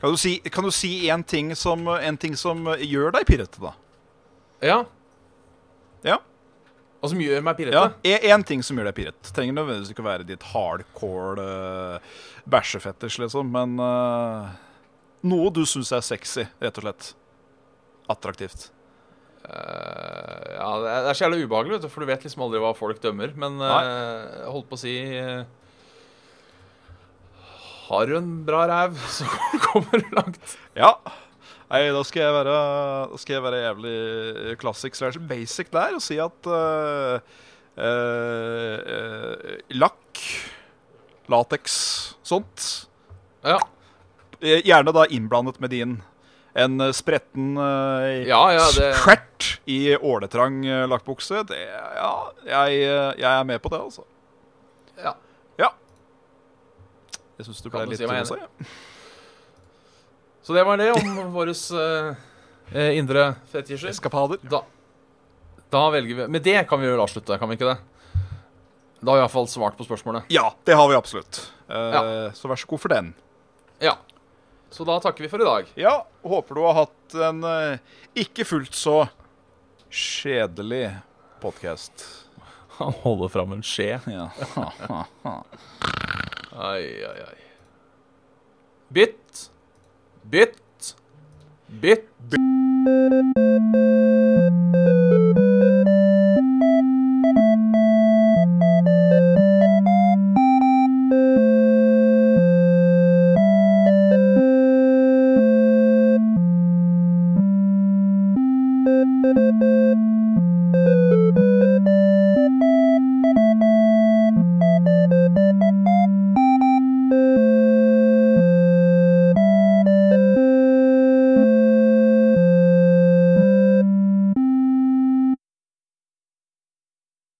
Kan du si, kan du si en, ting som, en ting som gjør deg pirrete, da? Ja. Ja. Og som gjør meg pirrete? Ja. Én ting som gjør deg pirret. Trenger nødvendigvis ikke å være ditt hardcore uh, bæsjefetisj, liksom, men uh, noe du syns er sexy, rett og slett. Attraktivt. Uh, ja, det er, så jævlig ubehagelig, vet du, for du vet liksom aldri hva folk dømmer. Men uh, holdt på å si eh, Har du en bra ræv, *laughs* så kommer du langt. Ja. Nei, da skal jeg være, skal jeg være jævlig classic slash basic der og si at uh, uh, uh, lakk, lateks, sånt Ja, Eh, Gjerne da innblandet med din. En eh, spretten Ja, ja, det- skjert i åletrang lakkbukse. Det Ja, jeg, eh, jeg er med på det, altså. ja. Jeg syns du ble litt si ja. Så det var det om *laughs* våre eh, indre fetisjer. Eskapader. Da, da velger vi Med det kan vi vel avslutte, kan vi ikke det? Da har vi iallfall svart på spørsmålet. Ja, det har vi absolutt. Uh, Ja. Så vær så god for den. Ja. Så da takker vi for i dag. Ja, håper du har hatt en uh, ikke fullt så kjedelig podkast. Han holder fram en skje. Ja. *laughs* Ai, ai, ai. Bytt. Bytt. Bytt.